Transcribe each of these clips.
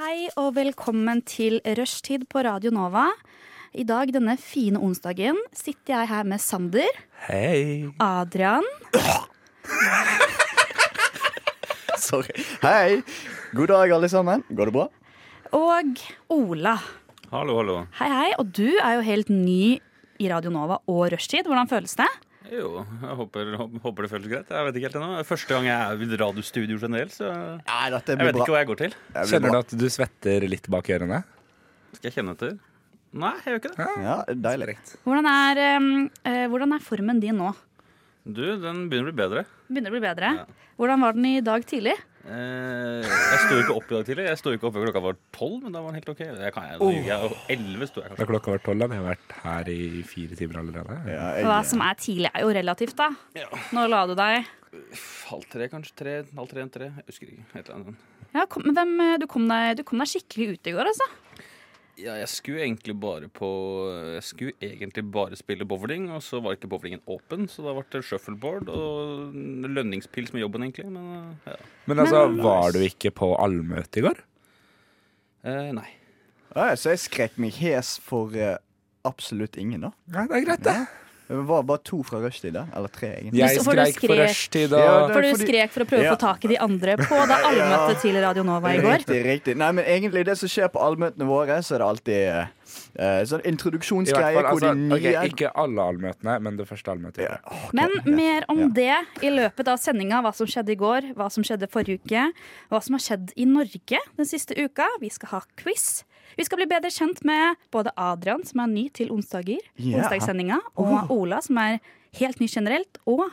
Hei og velkommen til Rushtid på Radio Nova. I dag, denne fine onsdagen, sitter jeg her med Sander, Hei. Adrian Sorry. Hei! God dag, alle sammen. Går det bra? og Ola. Hallo, hallo. Hei, hei. Og du er jo helt ny i Radio Nova og Rushtid. Hvordan føles det? Jo, jeg håper, håper det føles greit. Jeg vet ikke helt ennå. Første gang jeg er i radiostudio generelt, så jeg Nei, dette vet ikke hva jeg går til. Kjenner du at du svetter litt bak ørene? Skal jeg kjenne etter? Nei, jeg gjør ikke det. Ja, deilig. Hvordan er, um, eh, hvordan er formen din nå? Du, den begynner å bli bedre. Begynner å bli bedre. Hvordan var den i dag tidlig? Eh, jeg sto ikke opp i dag tidlig. Jeg sto ikke opp før klokka var tolv, men da var den helt OK. Det kan, jeg, ljuger jeg. Elleve sto jeg Da klokka var tolv, hadde jeg vært her i fire timer allerede. Ja, Hva som er tidlig, er jo relativt, da. Når la du deg? Halv tre, kanskje. Tre, halv tre, tre. Jeg husker ikke. Et eller annet. Ja, kom, men hvem, eh, du, kom deg, du kom deg skikkelig ut i går, altså. Ja, jeg skulle egentlig bare på Jeg skulle egentlig bare spille bowling, og så var ikke bowlingen åpen, så da ble det shuffleboard og lønningspils med jobben, egentlig. Men ja. Men altså, var du ikke på allmøte i går? Eh, nei. ja, så jeg skrek meg hes for eh, absolutt ingen, da. Nei, det er greit, det. Det var bare to fra rushtid, da. Eller tre, egentlig. Jeg skreik for rushtid, da. Ja, For du skrek for å prøve å få tak i de andre på det allmøtet til Radio Nova i går. Riktig, riktig. Nei, men egentlig det som skjer på allmøtene våre, så er det alltid Uh, sånn introduksjonsgreie altså, okay, ikke alle allmøtene, men det første allmøtet. Ja, okay, Men mer om Ja. det i løpet av sendinga. Hva som skjedde i går, hva som skjedde forrige uke. Hva som har skjedd i Norge den siste uka. Vi skal ha quiz. Vi skal bli bedre kjent med både Adrian, som er ny til onsdager, yeah. onsdagssendinga, og Ola, som er helt ny generelt. Og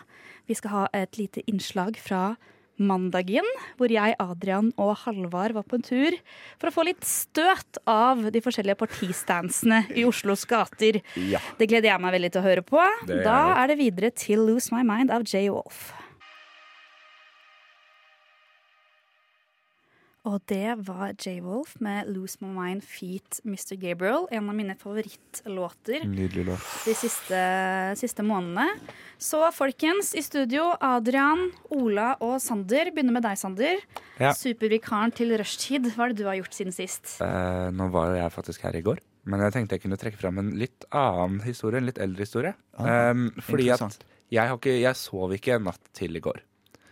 vi skal ha et lite innslag fra mandagen, hvor jeg, Adrian og Halvard var på en tur for å få litt støt av de forskjellige partistansene i Oslos gater. Ja. Det gleder jeg meg veldig til å høre på. Er... Da er det videre til Lose My Mind av Jay Wolf. Og det var J. Wolf med Lose My Mind Feet Mr. Gabriel. En av mine favorittlåter Nydelig låt. de siste, siste månedene. Så folkens, i studio, Adrian, Ola og Sander. Begynner med deg, Sander. Ja. Supervikaren til rushtid. Hva er det du har gjort siden sist? Eh, nå var jeg faktisk her i går, men jeg tenkte jeg kunne trekke fram en litt annen historie. En litt eldre historie. Ah, Um, fordi at jeg, har ikke, jeg sov ikke en natt til i går.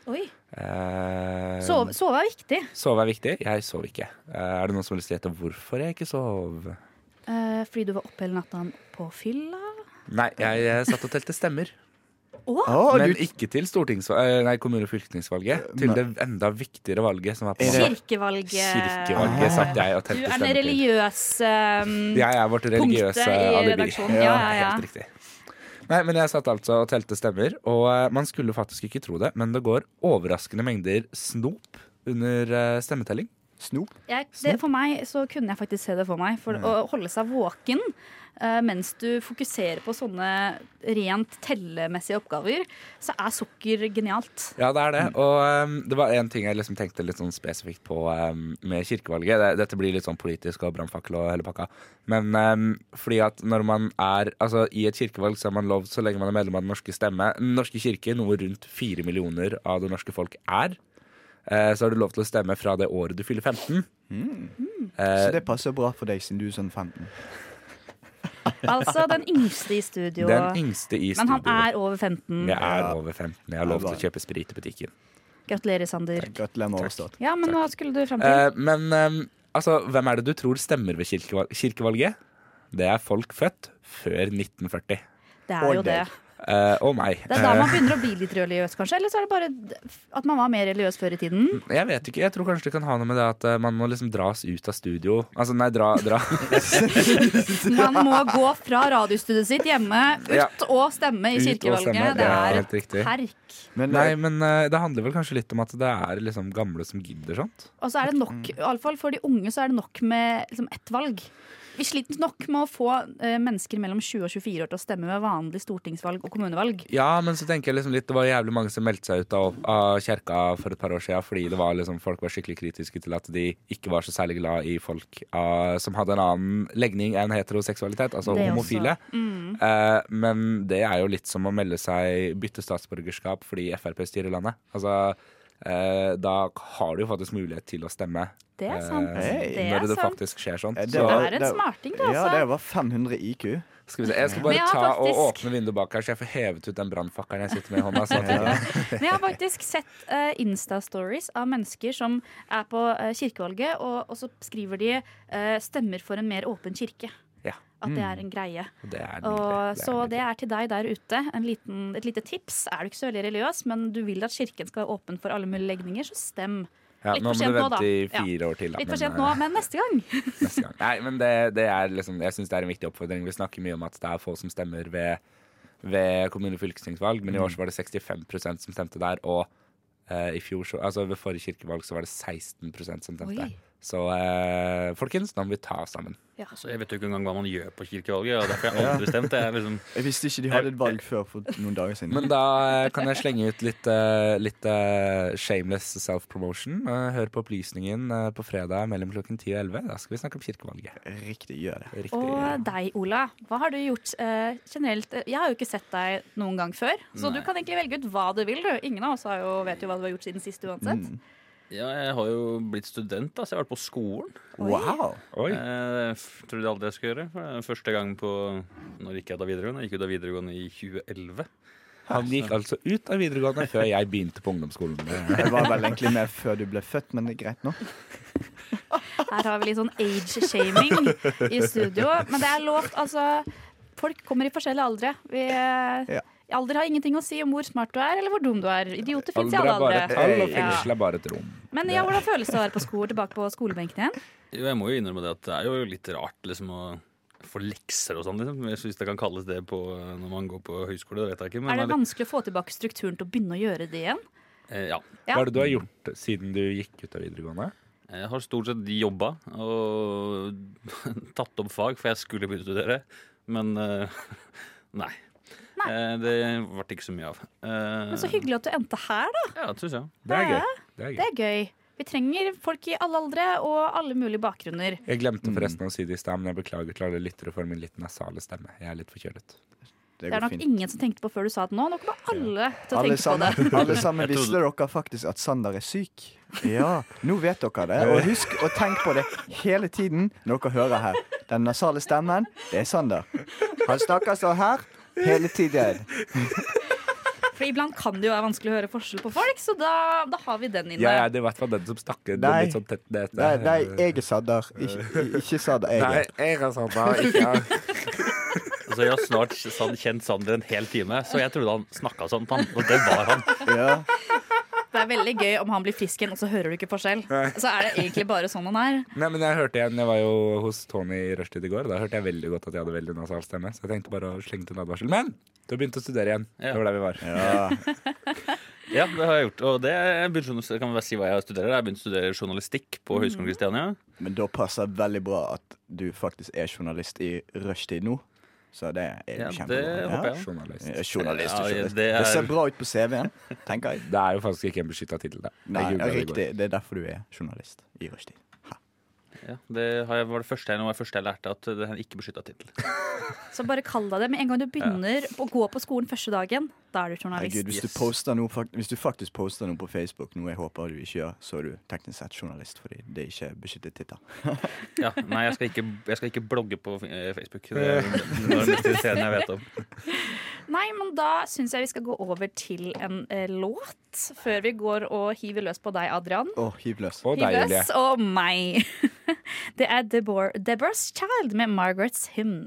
Oi, Eh, Sove, sove er viktig. Sove er viktig. Jeg sov ikke. Eh, er det noen som vil si etter hvorfor jeg ikke sov? Eh, fordi du var oppe hele natta på fylla? Nei, jeg, jeg satt og telte stemmer. Å, men du, ikke til eh, nei, kommune- og fylkestingsvalget. Til det enda viktigere valget som er på Er kirkevalget. Kirkevalget satt jeg og Du telte er stemmer til. religiøse um, Jeg er vårt religiøse alibi. Ja, ja, ja. Helt riktig. Nei, men jeg satt altså og telte stemmer, og eh, man skulle faktisk ikke tro det, men det går overraskende mengder snop under eh, stemmetelling. Snop. Jeg, det, for meg så kunne jeg faktisk se det for meg. For å holde seg våken uh, mens du fokuserer på sånne rent tellemessige oppgaver, så er sukker genialt. Ja, det er det. Og um, det var én ting jeg liksom tenkte litt sånn spesifikt på um, med kirkevalget. Det, dette blir litt sånn politisk og brannfakkel og hele pakka. Men um, fordi at når man er Altså, i et kirkevalg så er man lovd så lenge man er medlem av Den norske stemme, Den norske kirke, noe rundt fire millioner av det norske folk er, så har du lov til å stemme fra det året du fyller 15. Så Eh, det passer bra for deg, siden du er sånn 15. Altså den yngste i studio. den yngste i studio. Men han er over 15. Jeg er Ja. over 15. Jeg har lov til å kjøpe sprit i butikken. Gratulerer, Sander. Gratulerer med overstått. Ja, men hva skulle du fram til? Eh, men um, altså, hvem er det du tror stemmer ved kirkevalget? Det er folk født før 1940. Det og er jo det. Eh, og meg. Det er da man begynner å bli litt religiøs, kanskje? Eller så er det bare at man var mer religiøs før i tiden? Eh, jeg vet ikke. Jeg tror kanskje det kan ha noe med det at eh, man må liksom dras ut av studio. Altså, nei, dra, dra. Man må gå fra radiostudioet sitt hjemme ut Ja. og stemme i Ut kirkevalget. stemme, Det er ja, helt herk. Men, Nei, eh, men uh, det handler vel kanskje litt om at det er liksom gamle som gidder sånt. Og så er det nok, iallfall for de unge, så er det nok med liksom, ett valg. Vi sliter nok med å få eh, mennesker mellom 20 og 24 år til å stemme ved vanlig stortingsvalg og kommunevalg. Ja, men så tenker jeg liksom litt Det var jævlig mange som meldte seg ut av, av kjerka for et par år siden fordi det var liksom, folk var skikkelig kritiske til at de ikke var så særlig glad i folk uh, som hadde en annen legning enn heteroseksualitet, altså Det homofile. Mm. Uh, men det er jo litt som å melde seg bytte statsborgerskap fordi Frp styrer landet. Altså, da har du jo faktisk mulighet til å stemme. Det er sant. eh, Hey. Det når er det sant. faktisk skjer sånn. eh, Det Så, er en smarting, det, Ja, altså. det var 500 IQ. skal vi se. Jeg skal bare ta faktisk... og åpne vinduet bak her, så jeg får hevet ut den brannfakkelen jeg sitter med i hånda. Vi ja. Men jeg har faktisk sett uh, Insta-stories av mennesker som er på uh, kirkevalget, og, og så skriver de uh, 'stemmer for en mer åpen kirke'. At det er en greie. det er Og, nydelig. så nydelig. det er til deg der ute. En liten, et lite tips. Er du ikke så veldig religiøs, men du vil at kirken skal være åpen for alle mulige legninger, så stem. Ja, Litt for sent nå, da. Ja. år til. Da, Litt for sent nå, eh, men neste gang. neste gang. Nei, men det, det er liksom Jeg syns det er en viktig oppfordring. Vi snakker mye om at det er få som stemmer ved, ved kommune- og fylkestingsvalg, men i år så var det 65% som stemte der. Og uh, i fjor, så, altså ved forrige kirkevalg, så var det 16% som stemte. Oi. Så eh, folkens, nå må vi ta oss sammen. Så jeg vet jo ikke engang hva man gjør på kirkevalget, og derfor har jeg aldri stemt. Jeg liksom, Jeg visste ikke de hadde et valg før for noen dager siden. Men da eh, kan jeg slenge ut litt, eh, litt eh, shameless self-promotion. Eh, hør på Opplysningen eh, på fredag mellom klokken 10 og 11. Da skal vi snakke om kirkevalget. Riktig, gjør det. Riktig. Og deg, Ola. Hva har du gjort eh, generelt? Jeg har jo ikke sett deg noen gang før, så Nei. du kan egentlig velge ut hva du vil. Du. Ingen av oss har jo, vet jo hva du har gjort siden sist uansett. Mm. Ja, jeg har jo blitt student, da, så jeg har vært på skolen. Wow! Oi. Jeg trodde aldri jeg skulle gjøre. For det er Første gang på Når gikk jeg av videregående? Jeg gikk ut av videregående i 2011. Han gikk altså ut av videregående før jeg begynte på ungdomsskolen. Det- var vel egentlig med før du ble født, men det er greit nå. Her har vi litt sånn age-shaming i studio. Men det er lovt, altså. Folk kommer i forskjellige aldre. Vi, eh, Ja. Alder har ingenting å si om hvor smart du er, eller hvor dum du er. Idioter fins i alle bare et aldre. tall, og fengsel er bare et rom. Men ja, hvordan føles det å være på sko, tilbake på skolebenken igjen? Jo, jeg må jo innrømme det at det er jo litt rart liksom å få lekser og sånn, liksom. Hvis det kan kalles det på, når man går på høyskole, det vet jeg ikke. Men Er det vanskelig å få tilbake strukturen til å begynne å gjøre det igjen? eh, ja. Ja. Hva er det du har gjort siden du gikk ut av videregående? Jeg har stort sett jobba og tatt opp fag, for jeg skulle begynne å studere. Men eh, nei. Nei. Eh, det ble ikke så mye av. Eh, Men så hyggelig at du endte her, da. Ja, det syns jeg. Det er gøy. Det er Det er gøy. Vi trenger folk i alle aldre og alle mulige bakgrunner. Jeg glemte forresten å si det i stad, men jeg beklager til alle lyttere for min litt nasale stemme. Jeg er litt forkjølet. Det Det er nok fint. ingen som tenkte på før du sa det nå. Nå kommer alle til å Alle tenke på det. alle sammen visste dere faktisk at Sander er syk? Ja, nå vet dere det. Og husk å tenke på det hele tiden når dere hører her. Den nasale stemmen, det er Sander. Han snakker så her hele tiden. For iblant kan det jo være vanskelig å høre forskjell på folk, så da, da har vi den inne. det er i hvert fall den som snakker Nei. litt sånn tett ned. Nei, nei jeg er Sander, ikke, ikke Sander. Jeg Nei, jeg er Sander, ikke jeg. Altså, jeg har snart kjent Sander en hel time, så jeg trodde han snakka sånn. Han, og det var han. Ja. Det er veldig gøy om han blir frisk igjen, og så hører du ikke forskjell. Så er det egentlig bare sånn han er. Nei, men jeg hørte igjen, jeg var jo hos Tony i rushtid i går, og da hørte jeg veldig godt at jeg hadde veldig nasal stemme. Så jeg tenkte bare å slenge til en advarsel. Men du har begynt å studere igjen. Ja. Det var der vi var. ja. Ja, det har jeg gjort. Og det begynte, jeg kan bare si hva jeg studerer. Jeg har begynt å studere journalistikk på Høgskolen Kristiania. Men da passer det veldig bra at du faktisk er journalist i rushtid nå. Så det er jo Ja, kjempebra. det håper jeg. Journalist. Ja, Journalist, Ja, journalist. det Det, er- ser bra ut på CV-en, tenker jeg. Det er jo faktisk ikke en beskytta tittel, det. Nei, det riktig. Det er derfor du er journalist i rushtid. Ja, det jeg, var det første jeg, det første jeg lærte, at det er en ikke beskytta tittel. Så bare kall deg det. Med en gang du begynner å gå på skolen første dagen, da er du journalist. hvis, du Yes. du noe, hvis du faktisk poster noe på Facebook, noe jeg håper du ikke gjør, så er du teknisk sett journalist, fordi det er ikke beskyttet tittel. Ja, nei, jeg skal, ikke, jeg skal ikke blogge på eh, Facebook. Det er irriterende jeg vet om. Nei, men da syns jeg vi skal gå over til en eh, låt, før vi går og hiver løs på deg, Adrian. Oh, hiv løs. Og Hiv deg, løs, og meg. Det er Debor Deborah's Child med Margaret's Hymn.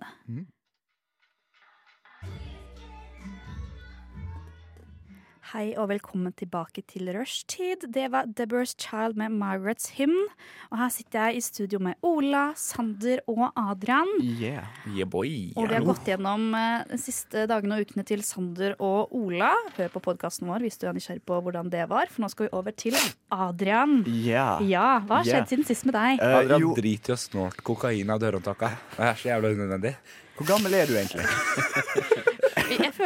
Hei og velkommen tilbake til rushtid. Det var Deborah's Child med Margaret's Hymn. Og her sitter jeg i studio med Ola, Sander og Adrian. Yeah. Yeah, boy. Og vi har gått gjennom eh, de siste dagene og ukene til Sander og Ola. Hør på podkasten vår hvis du er nysgjerrig på hvordan det var. For nå skal vi over til Adrian. Yeah. Ja, hva har Yeah. skjedd siden sist med deg? Uh, Adrian jo, driter i å snorte kokain av dørhåndtaket. Det er så jævla unødvendig. hvor gammel er du egentlig?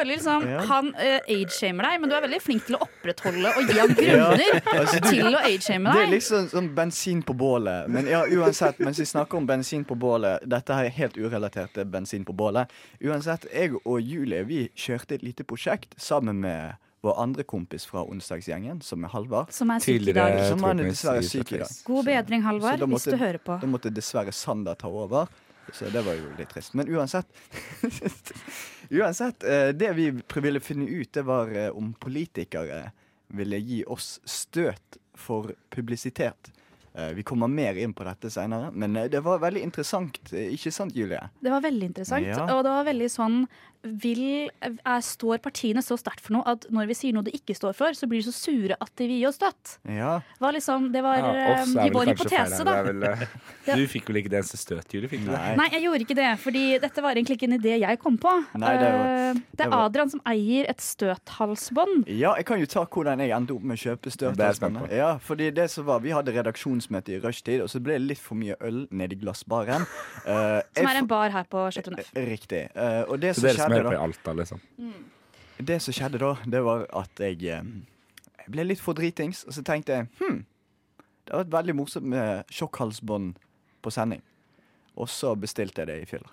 Føler liksom Ja. Han uh, age-shamer deg, men du er veldig flink til å opprettholde og gi ham grunner Altså, du- til å age-shame deg. Det er liksom sånn bensin på bålet. Men ja, uansett, mens vi snakker om bensin på bålet Dette her er helt urelatert til bensin på bålet. Uansett, jeg og Julie vi kjørte et lite prosjekt sammen med vår andre kompis fra onsdagsgjengen, som er Halvard. Som er syk i dag. Som er dessverre syk i dag. God bedring, Halvard, hvis du hører på. Da måtte dessverre Sander ta over. Så det var jo litt trist. Men uansett Uansett, eh, det vi ville finne ut, det var eh, om politikere ville gi oss støt for publisitet. Eh, Vi kommer mer inn på dette seinere, men det var veldig interessant. Ikke sant, Julie? Det var veldig interessant. Ja. Og det var veldig sånn vil, er, Står partiene så sterkt for noe at når vi sier noe de ikke står for, så blir de så sure at de vil gi oss støtt? Ja. Var liksom, det var Ja, eh, vår hypotese, da. Vel, eh, Ja. Du fikk vel ikke det eneste støt, Julie? Fikk du det? Nei. Nei, jeg gjorde ikke det, fordi dette var egentlig ikke en idé jeg kom på. Nei, det var- Eh, det det er Adrian som eier et støthalsbånd. Ja, jeg kan jo ta hvordan jeg endte opp med å kjøpe støthalsbåndet. Ja, fordi det som var, Vi hadde redaksjonsmøte i rushtid, og så ble det litt for mye øl nedi i glassbaren. Uh, Som er en bar her på Chateau Neuf. Riktig. Uh, og det som som skjedde på da i Alta, liksom. Det som skjedde da, det var at jeg, eh, jeg ble litt for dritings, og så tenkte jeg hm, det hadde vært veldig morsomt med sjokkhalsbånd på sending. Og så bestilte jeg det i fylla.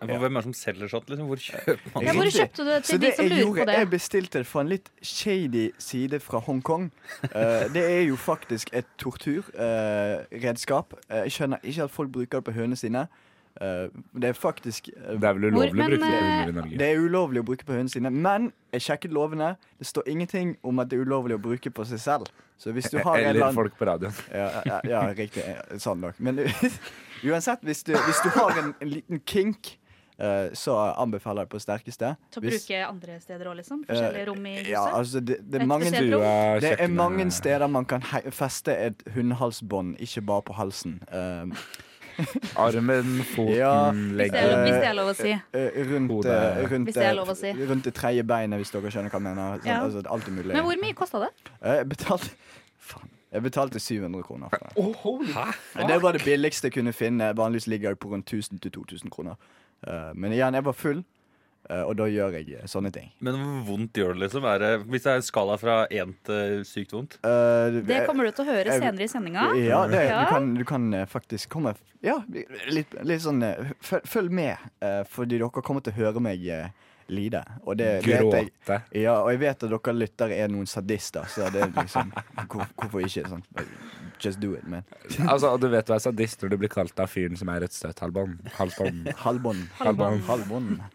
Hvem er det som selger sånt? Liksom? Hvor kjøper man Ja, hvor kjøpte du det Så til de det som jeg lurer gjorde, på det? jeg bestilte det fra en litt shady side fra Hongkong. Uh, det er jo faktisk et torturredskap. Uh, jeg skjønner ikke at folk bruker det på hønene sine. Eh, det er faktisk eh, Det er vel Hvor- ulovlig å bruke på hunder under i Norge. Det er ulovlig å bruke på hundene sine, men jeg sjekket lovene. Det står ingenting om at det er ulovlig å bruke på seg selv. Så hvis du har eller Eller annen folk på radioen. Ja, ja, ja riktig. eh, Sånn nok. Men uansett, hvis du, hvis du har en, en liten kink, eh, så anbefaler jeg på sterkeste. Til å Hvis- bruke andre steder òg, liksom? eh, Forskjellige rom i huset? Ja, altså det, det, er mange? Det er mange steder man kan feste et hundehalsbånd, ikke bare på halsen. Eh, Armen, foten, Ja. Leggen. hvis det er lov å si. eh, rundt, eh, rundt, det eh, å si. rundt det tredje beinet, hvis dere skjønner hva jeg mener. Sånn, Ja. altså, alt er mulig. Men hvor mye kosta det? Eh, Jeg betalte Faen. Jeg betalte 700 kroner. For det. Hæ? Det var det billigste jeg kunne finne. Vanligvis ligger jeg på rundt 1000-2000 kroner. Eh, men igjen, jeg var full, og da gjør jeg eh, sånne ting. Men hvor vondt gjør det, liksom? Er det, hvis det er en skala fra én til sykt vondt? Uh, Det kommer du til å høre jeg- senere i sendinga. Ja, det, Ja. Du, kan, du kan eh, faktisk komme Ja, litt, litt sånn eh, følg, følg med, eh, fordi dere kommer til å høre meg eh, lide. Og det Gråte. jeg. Ja, og jeg vet at dere lyttere er noen sadister, så det er liksom hvor, Hvorfor ikke? Sånn. Just do it, man. Altså, du vet du er sadist når du blir kalt av fyren som er et støtt halvbånd. Halvbånd. Halvbånd. Halvbånd.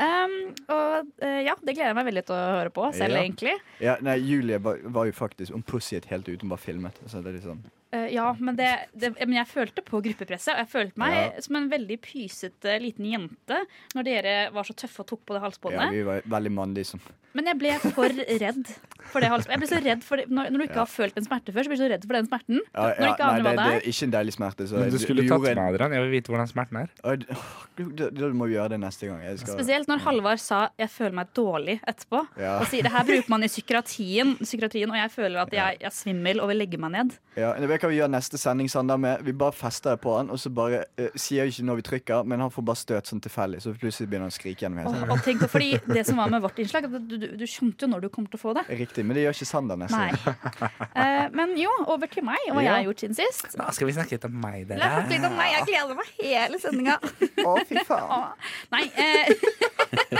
Um, og uh, ja, det gleder jeg meg veldig til å høre på selv, Ja. egentlig. Ja, nei, Julie var, var jo faktisk Hun pussyet helt ut. Hun bare filmet. Så det er litt sånn ja, men, det, det, men jeg følte på gruppepresset, og jeg følte meg Ja. som en veldig pysete liten jente når dere var så tøffe og tok på det halsbåndet. Ja, vi var veldig mannlige som Men jeg ble for redd for det halsbåndet. Jeg ble så redd for det, når, når du ikke Ja. har følt en smerte før, så blir du så redd for den smerten. ja, Når du ikke Nei, det, det det er ikke en deilig smerte. Så Men du skulle tatt med med Adrian. Jeg vil vite hvordan smerten er. Du- Da må vi gjøre det neste gang. Jeg skal, Spesielt når Halvard sa 'jeg føler meg dårlig' etterpå. Ja. Og sier det her bruker man i psykiatrien, psykiatrien og jeg føler at jeg, jeg er svimmel og vil legge meg ned. Ja, jeg hva vi gjør neste sending, Sander. Med. Vi bare fester det på han, og så bare uh, sier vi ikke når vi trykker, men han får bare støt sånn tilfeldig. Så plutselig begynner han å skrike gjennom hele og tenk, fordi det som var med vårt innslag, du, du, du skjønte jo når du kom til å få det. Riktig, men det gjør ikke Sander nesten. Nei. gang. Eh, men jo, over til meg og hva jeg har gjort siden sist. Da skal vi snakke litt om meg, La oss snakke litt om meg. Jeg gleder meg hele sendinga. Å, fy faen. Nei, Uh,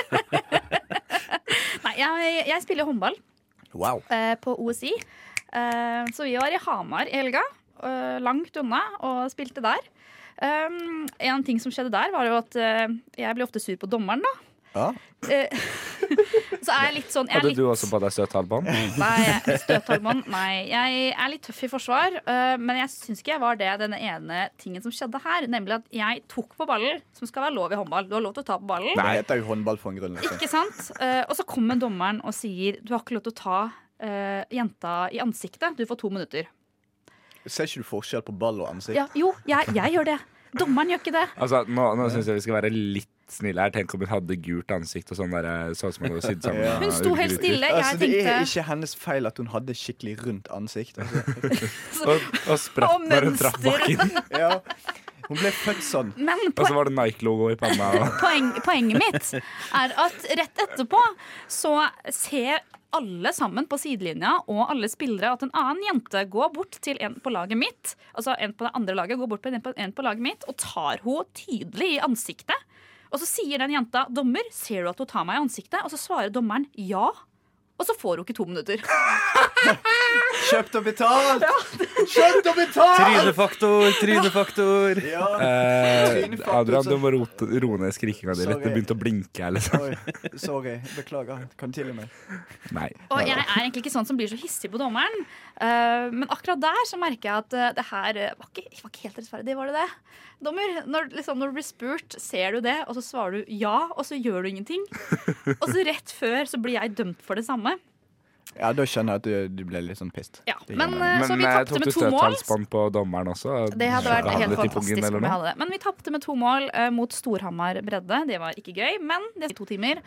Nei jeg, jeg spiller håndball Wow. uh, på OSI. Eh, så vi var i Hamar i helga, eh, langt unna, og spilte der. Um, en ting som skjedde der, var jo at eh, jeg ble ofte sur på dommeren, da. Ja. Eh, så er jeg litt sånn jeg er Hadde litt, du også på deg støthalvbånd? Nei, støthormon. Nei, jeg er litt tøff i forsvar. men jeg syns ikke jeg var det denne ene tingen som skjedde her. Nemlig at jeg tok på ballen, som skal være lov i håndball. Du har lov til å ta på ballen. Nei, Det heter jo håndball for en grunn. Liksom. Ikke sant? Eh, og så kommer dommeren og sier du har ikke lov til å ta eh, jenta i ansiktet. Du får to minutter. Ser ikke du forskjell på ball og ansikt? Ja, jo, jeg, jeg gjør det. Dommeren gjør ikke det. Altså, nå nå syns jeg vi skal være litt snille her. Tenk om hun hadde gult ansikt og sånn der, så som hun hadde sydd sammen. Ja. Hun sto helt stille. stille. Altså, Jeg det er ikke hennes feil at hun hadde skikkelig rundt ansikt. Altså. Og, og spratt Og når hun traff bakken. Ja. Hun ble født sånn. Og så var det Nike-logo i panna. Poeng, poenget mitt er at rett etterpå så ser alle sammen på sidelinja og alle spillere at en annen jente går bort til en på laget mitt, altså en på det andre laget går bort til en på, en på laget mitt og tar henne tydelig i ansiktet. Og så sier den jenta 'dommer, ser du at hun tar meg i ansiktet?' Og så svarer dommeren ja. Og så får hun ikke to minutter. Kjøpt og betalt! Kjøpt og betalt! Trynefaktor, trynefaktor. Ja. eh, Trynefaktor, Adrian, du må rote, roe ned skrikinga di litt. Det begynte å blinke her, liksom. Oi, sorry. Beklager. Kan tilgi meg. Nei. Og jeg er egentlig ikke sånn som blir så hissig på dommeren. Uh, men akkurat der så merker jeg at uh, det her eh, var ikke, var ikke helt rettferdig. Var det det? Dommer, når, liksom, når du blir spurt, ser du det, og så svarer du ja, og så gjør du ingenting. Og så rett før så blir jeg dømt for det samme. Ja, Da skjønner jeg at du, du ble litt sånn pissed. Ja, men, men, eh, så Men vi eh, tapte med to mål. støthalsbånd på dommeren også? Det hadde vært helt fantastisk om jeg hadde det. Men vi tapte med to mål uh, mot Storhamar bredde. Det var ikke gøy, men det er to timer.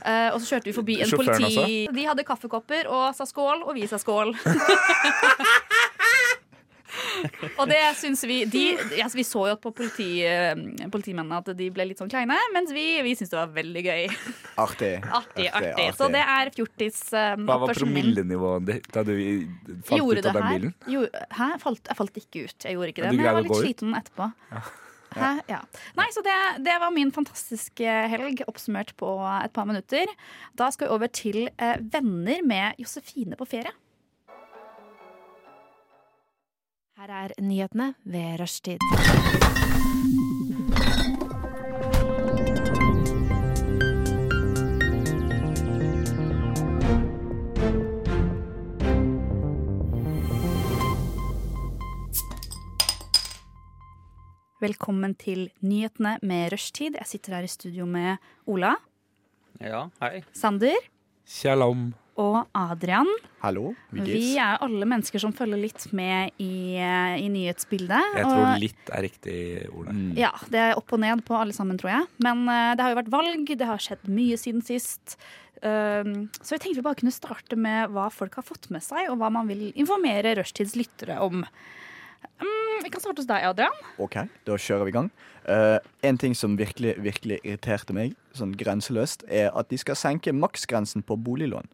Uh, og så kjørte vi forbi en Sjåføren politi... De hadde kaffekopper og sa skål, og vi sa skål. og det syns vi de, altså Vi så jo på politi, eh, politimennene at de ble litt sånn kleine, mens vi, vi syntes det var veldig gøy. Artig. Artig, artig. Så det er fjortis Um, Hva var promillenivået ditt da du falt Gjorde ut av den her? bilen? Jo, hæ? Falt, jeg falt ikke ut. Jeg gjorde ikke det. Men Men jeg var litt sliten etterpå. Hæ? Ja. Nei, så det, det var min fantastiske helg, oppsummert på et par minutter. Da skal vi over til eh, Venner med Josefine på ferie. Her er nyhetene ved rushtid. Velkommen til nyhetene med rushtid. Jeg sitter her i studio med Ola, Ja, hei. Sander Shalom. Og Adrian. Hallo? Vi er alle mennesker som følger litt med i, eh, i nyhetsbildet. Jeg og- tror litt er riktig ord der. Mm. Ja, det er opp og ned på alle sammen, tror jeg. Men uh, det har jo vært valg, det har skjedd mye siden sist. Uh, så jeg tenkte vi bare kunne starte med hva folk har fått med seg, og hva man vil informere Rushtids lyttere om. Mm, vi kan starte hos deg, Adrian. OK, da kjører vi i gang. Uh, en ting som virkelig, virkelig irriterte meg, sånn grenseløst, er at de skal senke maksgrensen på boliglån.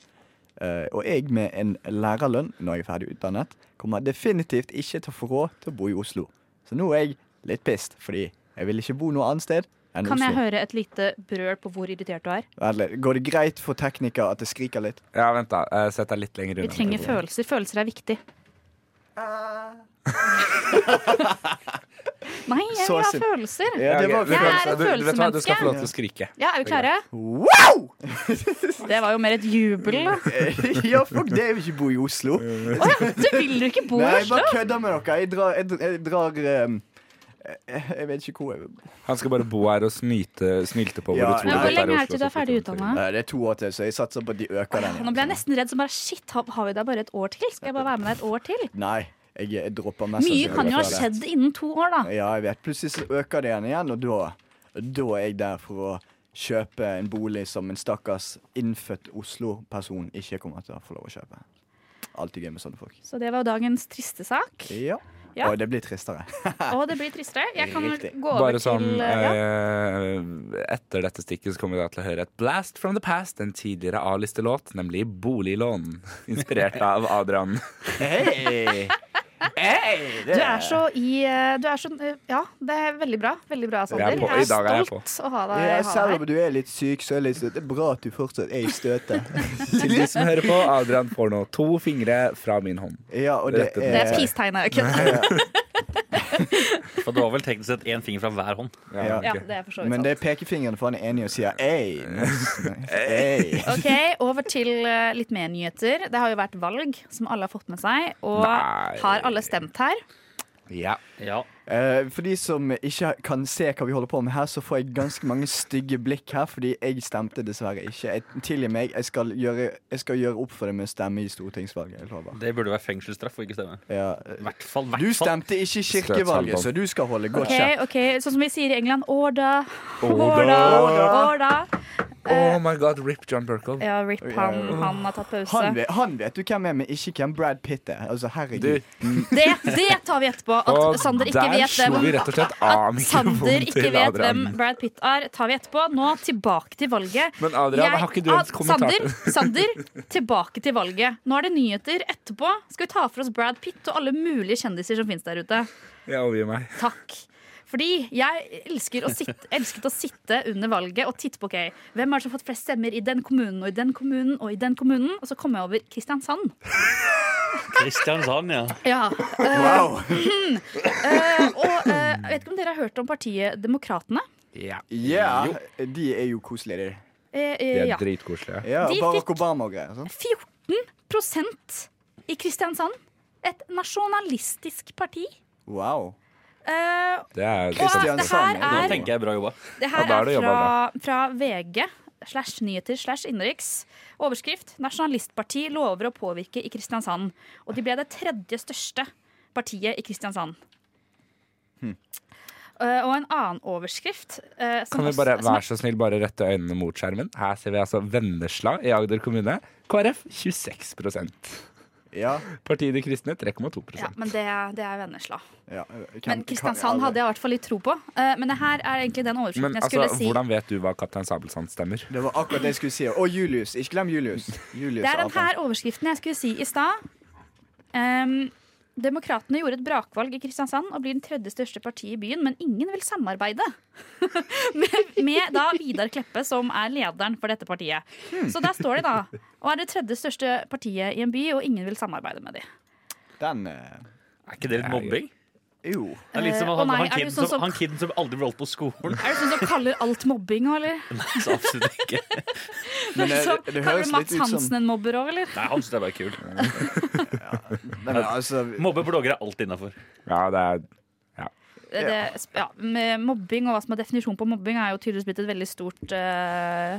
Eh, og jeg med en lærerlønn, når jeg er ferdig utdannet, kommer definitivt ikke til å få råd til å bo i Oslo. Så nå er jeg litt pissed, fordi jeg vil ikke bo noe annet sted enn Kan jeg høre et lite brøl på hvor irritert du er? Eller, Går det greit for tekniker at det skriker litt? Ja, vent, da. Eh, Sett deg litt lenger Vi unna. trenger følelser. Følelser er viktig. Nei, jeg Så vil ha følelser. Ja, det var Jeg er et du, du vet hva, du skal få lov til å skrike. Ja, er vi klare? Wow! Det var jo mer et jubel. da. ja, fuck det, jeg vil ikke bo i Oslo. Du vil jo ikke bo i Nei, jeg Oslo? bare kødder med dere. Jeg drar, jeg, jeg drar ehm, jeg, vet ikke hvor jeg Han skal bare bo her og snyte, snylte på hvor Ja, hvor det lenge er det til du er ferdig utdanna? Det er to år til, så jeg satser på at de øker den. Nå ble jeg nesten redd, så bare shit, har vi deg bare et år til? Skal jeg bare være med deg et år til? Nei, jeg, jeg dropper mest Mye kan jo ha skjedd innen to år, da. Ja, jeg vet. Plutselig så øker det igjen, igjen og da, da er jeg der for å kjøpe en bolig som en stakkars innfødt Oslo-person ikke kommer til å få lov å kjøpe. Alltid gøy med sånne folk. Så det var dagens triste sak. Ja. Ja. Og det blir tristere. Og det blir tristere. Jeg kan Riktig. gå over Bare sånn til ja. eh, Etter dette stikket så kommer vi da til å høre et Blast from the Past, en tidligere A-listelåt, nemlig Boliglån. Inspirert av Adrian. Hei! Hei! Du er så i eh, Du er så eh, Ja, det er veldig bra. Veldig bra, Sander. Jeg er på. Dag er jeg på. stolt å ha deg, her. Selv om du er litt syk, så er det, litt, det er bra at du fortsatt er i støtet. Til de som hører på, Adrian får nå to fingre fra min hånd. Ja, og det Det er er peace-tegnet. Okay? For det var vel teknisk sett én finger fra hver hånd. Ja, okay. Ja, det er for så vidt Men det er pekefingeren, for han er enig og sier ei. ei. Ok, Over til eh, litt mer nyheter. Det har jo vært valg, som alle har fått med seg. Og Nei. har alle stemt her? ja. Ja. Eh, for de som ikke kan se hva vi holder på med her, så får jeg ganske mange stygge blikk her, fordi jeg stemte dessverre ikke. Jeg, tilgi meg, jeg skal, gjøre, jeg skal gjøre opp for det med å stemme i stortingsvalget. Jeg lover. Det burde være fengselsstraff å ikke stemme. Ja. I hvert fall, Du stemte ikke i kirkevalget, så du skal holde godt Ok, kjeft. Okay. Sånn som vi sier i England orda. Orda. Orda. Oh my god, rip John Burkle. Ja, Rip, han, han har tatt Han pause. vet, han vet du hvem er, men ikke hvem Brad Pitt er. Altså, herregud. Det, det tar vi etterpå. At Sander ikke der vet hvem slo vi rett og slett av At Sander ikke vet hvem Brad Pitt er, tar vi etterpå. Nå tilbake til valget. Men Adrian, har ikke du en kommentar? Sander, Sander, tilbake til valget. Nå er det nyheter. Etterpå skal vi ta for oss Brad Pitt og alle mulige kjendiser som finnes der ute. Jeg overgir meg. Takk. Fordi jeg elsker å sitte, elsket å sitte under valget og titte på okay, hvem er det som har fått flest stemmer i den kommunen og i den kommunen og i den kommunen. Og så kom jeg over Kristiansand. Kristiansand, ja. Ja, uh, Wow! uh, og eh, jeg vet ikke om dere har hørt om partiet Demokratene? Ja. Yeah. de er jo koselige, de. Eh, De er ja. dritkoselige. Ja, De Barack fikk- Obama og greier. Sånn. 14% i Kristiansand. Et nasjonalistisk parti. Wow. Uh, Det er Kristiansand. Da er, tenker jeg bra jobba. det her ja, er er det fra, fra VG slash nyheter slash innenriks. Overskrift 'Nasjonalistparti lover å påvirke i Kristiansand'. Og de ble det tredje største partiet i Kristiansand. Eh, og en annen overskrift eh, som Kan vi bare, er- vær så snill, bare rette øynene mot skjermen? Her ser vi altså Vennesla i Agder kommune. KrF 26 Ja. Partiet De kristne 3,2% ja, Men det, det er Vennesla. ja. Men Kristiansand hadde jeg i hvert fall litt tro på. Eh, men det her er egentlig den overskriften jeg altså, skulle si. hvordan vet du hva Kaptein Sabeltann stemmer? Det var akkurat det jeg skulle si. Og Julius. Ikke glem Julius. Julius Det er den her overskriften jeg skulle si i stad. Um, Demokratene gjorde et brakvalg i Kristiansand og blir den tredje største partiet i byen, men ingen vil samarbeide med, med da Vidar Kleppe, som er lederen for dette partiet. Så der står de, da. Og er det tredje største partiet i en by, og ingen vil samarbeide med dem. Den eh, Er ikke det litt mobbing? Jo. Det er litt som Eh, han, nei, han, kiden sånn som, han kiden som aldri ble holdt på skolen. Er det sånn som kaller alt mobbing òg, eller? Nei, så absolutt ikke. Men det, Så det, det kaller høres du litt Mats ut som Hansen en mobber òg, eller? Nei, han syns det er bare kul. Men altså Mobbe bloggere er alt innafor. Ja, det er Det, ja, med mobbing og hva som er definisjonen på mobbing, er jo tydeligvis blitt et veldig stort uh,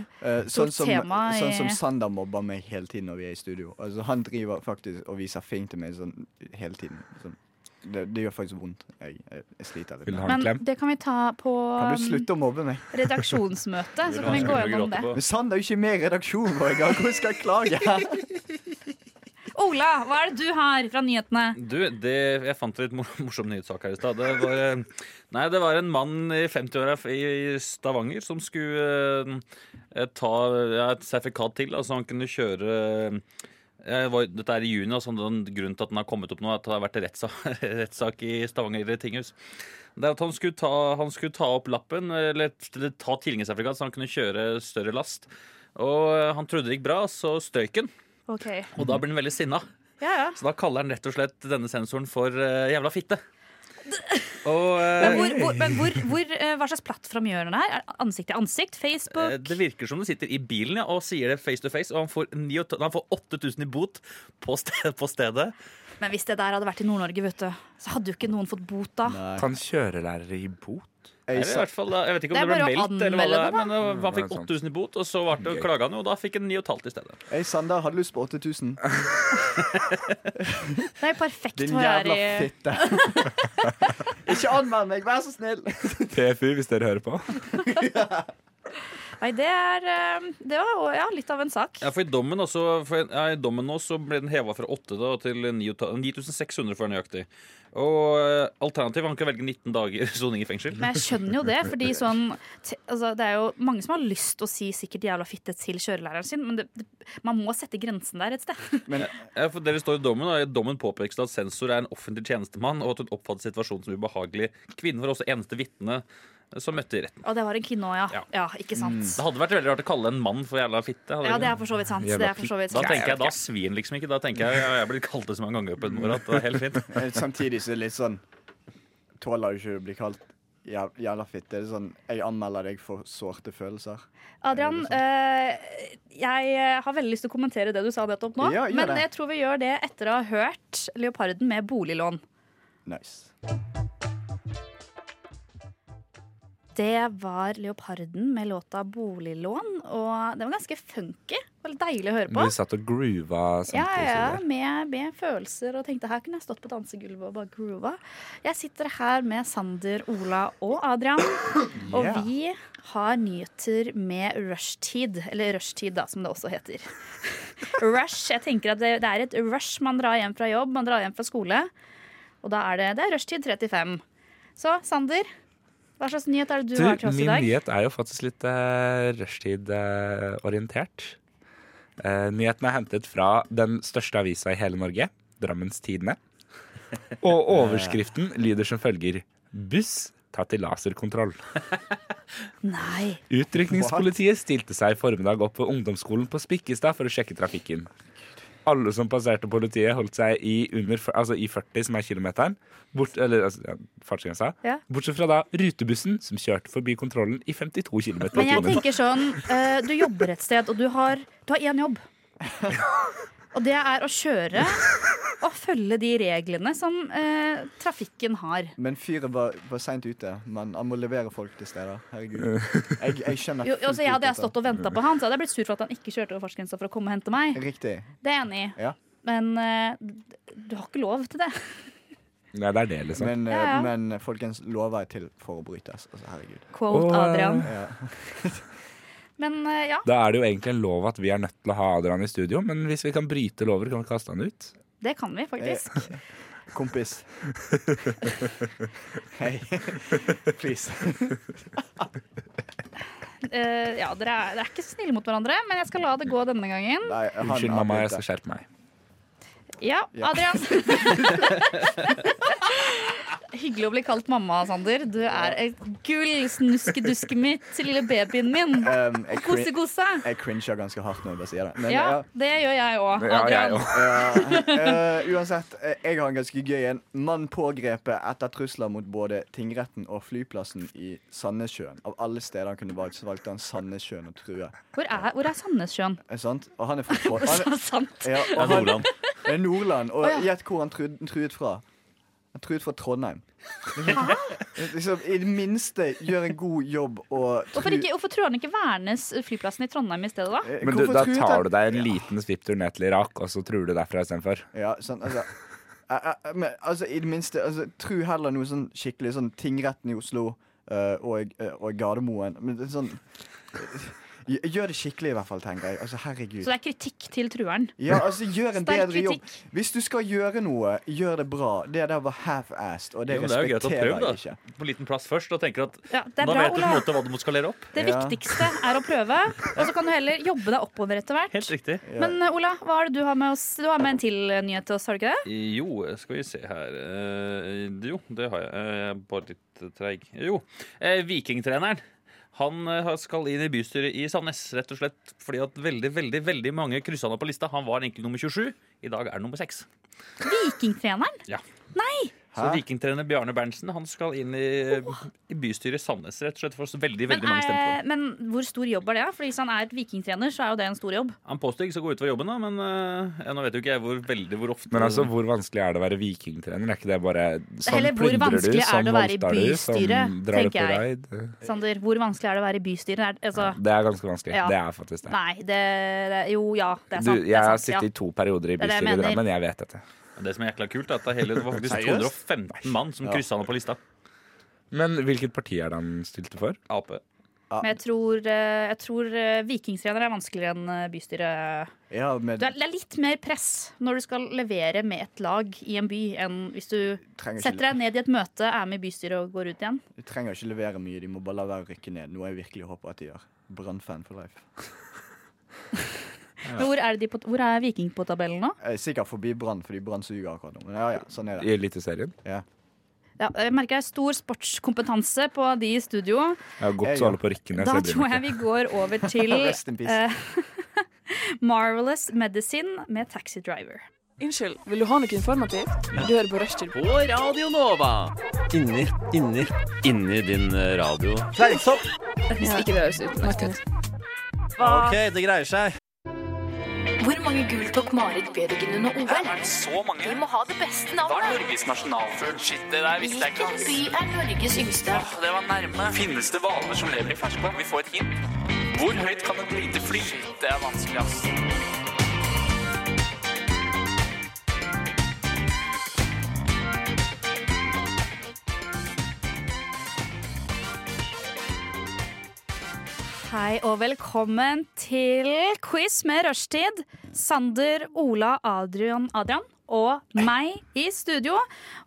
stort sånn, som, tema i- sånn som Sander mobber meg hele tiden når vi er i studio. Altså Han driver faktisk og viser fing til meg sånn hele tiden. Sånn. Det, det gjør faktisk vondt. Jeg, jeg, jeg sliter litt. Det. Men det kan vi ta på Kan du um, slutte å mobbe meg? redaksjonsmøte. Så kan vi gå gjennom det. Men Sander er jo ikke med i redaksjonen vår engang. Hvordan skal jeg klage? Ola, hva er det du har fra nyhetene? Du, det, jeg fant en litt morsom nyhetssak her i stad. Det, var, eh, nei, det var en mann i 50-åra i Stavanger som skulle eh, ta ja, et sertifikat til, altså han kunne kjøre eh, var, Dette er i juni, altså sånn grunnen til at den har kommet opp nå, er at det har vært rettssak, rettssak i Stavanger tinghus. Det er at han skulle, ta, han skulle ta opp lappen, eller, eller ta tilhengersertifikat, så han kunne kjøre større last. Og eh, han trodde det gikk bra, så strøyk han. Okay. Og da blir han veldig sinna. ja, ja. Så da kaller han rett og slett denne sensoren for uh, jævla fitte. Og Men, eh, hvor, hvor, men hvor, hvor, eh, hva slags plattform gjør den her? Er Ansikt til ansikt? eh, Facebook? det virker som du sitter i bilen ja, og sier det face to face, og han får, 9 han får 8000 i bot på, sted, på stedet. Men hvis det der hadde vært i Nord-Norge, vet du, så hadde jo ikke noen fått bot da. Nei. Kan kjørelærere gi bot? Eller i hvert fall, jeg vet ikke om Det det, ble meldt, eller hva det er, men han fikk er sant. 8000 i bot, og så ble det, klaga han, og da fikk han 9500 i stedet. jeg Sander hadde lyst på 8000. Det er jo perfekt Din jævla fitte. Ikke anmeld meg, vær så snill! PFU, hvis dere hører på. Nei, det er eh, Det var ja, litt av en sak. Ja, for I dommen, også, for, ja, i dommen nå så ble den heva fra 8 da, til 9600 for nøyaktig. Og eh, alternativet han kan velge 19 dager soning i fengsel. Men jeg skjønner jo det, fordi sånn altså, Det er jo mange som har lyst til å si 'sikkert jævla fitte' til kjørelæreren sin, men det, det, man må sette grensen der et sted. Ja, for dere står I dommen da, i dommen påpekes det at sensor er en offentlig tjenestemann, og at hun oppfatter situasjonen som ubehagelig. Kvinnen var også eneste vitne som møtte i retten. Og det var en kvinne òg, ja. Ja. ja. Ikke sant. Det hadde vært veldig rart å kalle en mann for jævla fitte. Ja, det er for så vidt sant. Det er for så vidt da tenker jeg, da svir den liksom ikke. Da tenker jeg, jeg blir kalt det så mange ganger på en år at det er helt fint. Samtidig så er det litt sånn tåler jo ikke å bli kalt jævla fitte. Det er sånn, jeg anmelder deg for sårte følelser. Adrian, eh, jeg eh, har veldig lyst til å kommentere det du sa nettopp nå. Ja, gjør men det. jeg tror vi gjør det etter å ha hørt Leoparden med boliglån. Nice. Det var Leoparden med låta 'Boliglån', og det var ganske funky. Det var litt deilig å høre på. Vi satt og groova samtidig. ja, ja med, med følelser og tenkte her kunne jeg stått på dansegulvet og bare groova. Jeg sitter her med Sander, Ola og Adrian, og Yeah. vi har nyheter med rushtid. Eller rushtid, da, som det også heter. Rush. Jeg tenker at det, det er et rush. Man drar hjem fra jobb, man drar hjem fra skole. Og da er det, det er rushtid 35. Så Sander, hva slags nyhet er det du, Du, har til oss i dag? min nyhet er jo faktisk litt uh, rushtid-orientert. Eh, nyheten er hentet fra den største avisa i hele Norge, Drammens Tidende. Og overskriften lyder som følger Buss tatt til laserkontroll. Nei. Utrykningspolitiet stilte seg i formiddag opp ved ungdomsskolen på Spikkestad for å sjekke trafikken. Alle som passerte politiet, holdt seg i, under, altså i 40, som er kilometeren. Bort, eller altså, ja, fartsgrensa. Ja. Bortsett fra da rutebussen, som kjørte forbi kontrollen i 52 km i Men jeg tenker sånn, uh, du jobber et sted, og du har, du har én jobb. Og det er å kjøre og følge de reglene som eh, trafikken har. Men fyret var, var seint ute. Men han må levere folk til steder. Herregud. Jeg, jeg skjønner Jo, altså, jeg hadde jeg stått og venta på han, så hadde jeg blitt sur for at han ikke kjørte over fartsgrensa for å komme og hente meg. Riktig. Det er jeg enig i. Ja. Men eh, du har ikke lov til det. Nei, det er det, liksom. Men, eh, Ja, ja. men folkens, lover er til for å brytes. Altså, herregud. Quote Og, Adrian. Ja. Men eh, ja, Da er det jo egentlig en lov at vi er nødt til å ha Adrian i studio, men hvis vi kan bryte lover, kan vi kaste han ut. det kan vi faktisk. Kompis. Hei. Please. Eh, ja, dere er, dere er ikke så snille mot hverandre, men jeg skal la det gå denne gangen. Nei, han Unnskyld, mamma, jeg avbryter. skal skjerpe meg. Ja, Ja. Adrian. Hyggelig å bli kalt mamma, Sander. Du er et gull, snuskedusket mitt, lille babyen min. Um, jeg, crin Kose-kose. jeg cringer ganske hardt når jeg bare sier det. Men Ja, ja. det gjør jeg òg, Ja, jeg eh, uansett, eh, jeg har en ganske gøy en. Mann pågrepet etter trusler mot både tingretten og flyplassen i Sandnessjøen. Av alle steder han kunne valgt, så valgte han Sandnessjøen og true. Hvor er, hvor er Sandnessjøen? Er sant? Og han er fra Nordland. Det er Nordland. Og Å, ja. gjett hvor han truet fra. Han truet fra Trondheim. liksom, I det minste gjør en god jobb og Hvorfor, ikke, hvorfor tror han ikke Værnes flyplassen i Trondheim i stedet, da? Eh, Men du, da tar du deg en liten svipptur ned til Irak, og så truer du derfra istedenfor. Ja, sånn, altså eh, eh, Men altså, i det minste altså, Tru heller noe sånn skikkelig sånn Tingretten i Oslo uh, og, eh, og Gardermoen. Men det er sånn eh, Gjør det skikkelig, i hvert fall, tenker jeg. Altså, herregud. Så det er kritikk til trueren. Ja, altså, gjør en Sterk bedre jobb. Hvis du skal gjøre noe, gjør det bra. Det der var half-assed, og det Jo, men det er jo greit å respekterer prøve, jeg ikke. da. På liten plass først, og tenker at Ja, det er da bra, vet du på en Ola. måte hva du må skalere opp. Det Ja. viktigste er å prøve, og så kan du heller jobbe deg oppover etter hvert. Helt riktig. Ja. Men uh, Ola, hva er det du har med oss? Du har med en til nyhet til oss, har du ikke det? Jo, skal vi se her Eh, Jo, det har jeg. Eh, Jeg er bare litt eh, treig. Jo. Eh, Vikingtreneren. Han eh, skal inn i bystyret i Sandnes, rett og slett fordi at veldig veldig, veldig mange kryssa han opp på lista. Han var egentlig nummer 27. I dag er han nummer 6. Vikingtreneren? Så vikingtrener Bjarne Berntsen han skal inn i, i bystyret i Sandnes, rett og slett for veldig, veldig, Men, mange stemmer på. er, men hvor stor jobb er det? For hvis han er vikingtrener, så er jo det en stor jobb. Han påstår ikke skal gå utover jobben, da, men eh, ja, nå vet jo ikke jeg hvor veldig hvor ofte Men altså, hvor vanskelig er det å være vikingtrener? Er ikke det bare sånn Heller hvor plyndrer du, vanskelig er sånn det å være i voldtar du, sånn bystyret, drar du tenker på jeg. raid? Sander, hvor vanskelig er det å være i bystyret? Er, altså, Det er ganske vanskelig. Ja. Det er faktisk det. nei, det, det Jo, ja, det er sant. Du, jeg er har sittet i to perioder i er bystyret i. Drammen. Jeg vet dette. Det som er jækla kult, er at det, er hele, det var faktisk 215 mann som kryssa han på lista. Men hvilket parti er det han stilte for? Ap. ja. Men jeg tror, eh, jeg tror eh, vikingtrener er vanskeligere enn eh, bystyret. Ja, men... Det er, litt mer press når du skal levere med et lag i en by, enn hvis du trenger setter deg ned i et møte, er med i bystyret og går ut igjen. de trenger ikke levere mye, de må bare la være å rykke ned. Noe jeg virkelig håper at de gjør. Brannfan for life. Men hvor er, de på, hvor er Viking på tabellen nå? Jeg er sikkert forbi Brann, fordi Brann suger akkurat nå. Men ja, ja, sånn er det. I Eliteserien? Ja, jeg merker er stor sportskompetanse på de i studio. Jeg har godt Jeg alle på rykken. Da tror jeg vi går over til eh, Marvelous Medicine med Taxi Driver. Unnskyld, vil du ha noe informativt? Du hører på Rushtid. På Radio Nova. Inni, inni, inni din eh, radio. Fleinsopp! Hvis ikke det høres ut. OK, det greier seg. Hvor mange gull tok Marit Bjørgen under OL? Så mange. Vi må ha det beste navnet. Norges nasjonalfugl? Shit, det der Hvilken by er Norges yngste? Det var nærme. Finnes det hvaler som lever i ferskvann? Vi får et hint. Hvor høyt kan et lite fly? Det er vanskelig, ass. Hei og velkommen til quiz med rushtid. Sander, Ola, Adrian, Adrian og meg i studio.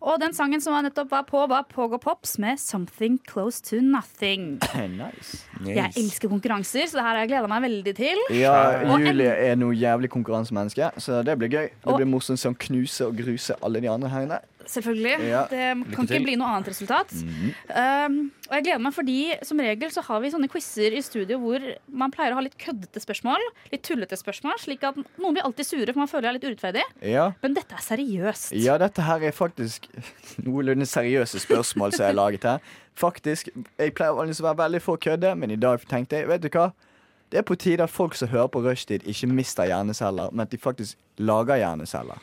Og den sangen som var nettopp var på, var Pogo Pops med 'Something Close to Nothing'. nice. Jeg elsker konkurranser, så det her har jeg gleda meg veldig til. Ja, Og Julie er noe jævlig konkurransemenneske, så det blir gøy. Det blir morsomt som knuser og gruser alle de andre her inne. Selvfølgelig. Ja. Det kan ikke bli noe annet resultat. Um, og jeg gleder meg fordi som regel så har vi sånne quizer i studio hvor man pleier å ha litt køddete spørsmål. Litt tullete spørsmål, slik at noen blir alltid sure, for man føler det er litt urettferdig. Ja. Men dette er seriøst. ja, dette her er faktisk noenlunde seriøse spørsmål som jeg har laget her. Faktisk, Jeg pleier å være veldig for kødde, men i dag tenkte jeg vet du hva? Det er på tide at folk som hører på rushtid, ikke mister hjerneceller, men at de faktisk lager hjerneceller.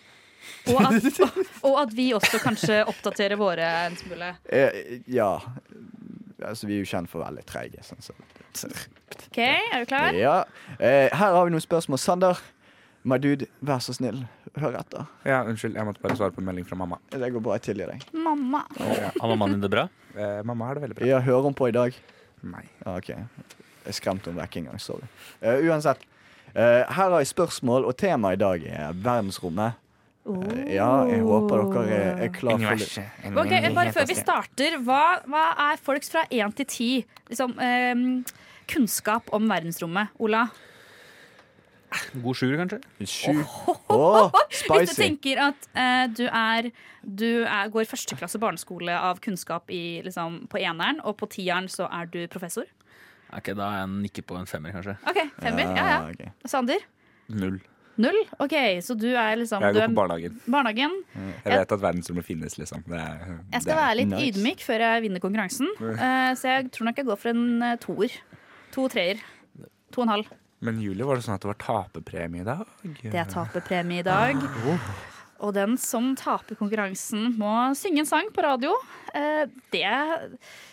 Og at, og at vi også kanskje oppdaterer våre en smule. Eh, ja. Altså, vi er jo kjent for å være litt treige. Sånn, så. OK, er du klar? Ja. Eh, her har vi noen spørsmål. Sander, my dude, vær så snill, hør etter. Ja, unnskyld, jeg måtte bare svare på en melding fra mamma. Det går bra. Jeg tilgir deg. Mamma. Har mammaen din det bra? Eh, mamma har det veldig bra. Ja, hører hun på i dag? Nei. Ja, OK. Jeg skremte henne vekk en gang. Sorry. Eh, uansett. eh, her har jeg spørsmål, og temaet i dag er verdensrommet. Eh, ja, jeg håper dere er, er klar for det. Ok, Bare før vi starter, hva, hva er folks fra én til ti liksom, ehm, kunnskap om verdensrommet? Ola? God sjuer, kanskje? Sju. Åh, Hvis du tenker at eh, du, er, du er, går første klasse barneskole av kunnskap i, liksom, på eneren, og på tieren så er du professor? Ok, Da er jeg nikke på en femmer, kanskje. OK, femmer. Ja, ja. ok. Sander? Null. Null? OK, så du er liksom Jeg du går er på barnehagen. barnehagen. Jeg vet at verdensrommet finnes, liksom. Det er, Jeg skal det er- være litt nice. ydmyk før jeg vinner konkurransen, uh, så jeg tror nok jeg går for en uh, toer. To treer. To og en halv. Men Julie, var det sånn at det var taperpremie i dag? Det er taperpremie i dag. Og den som taper konkurransen, må synge en sang på radio. Uh, Det,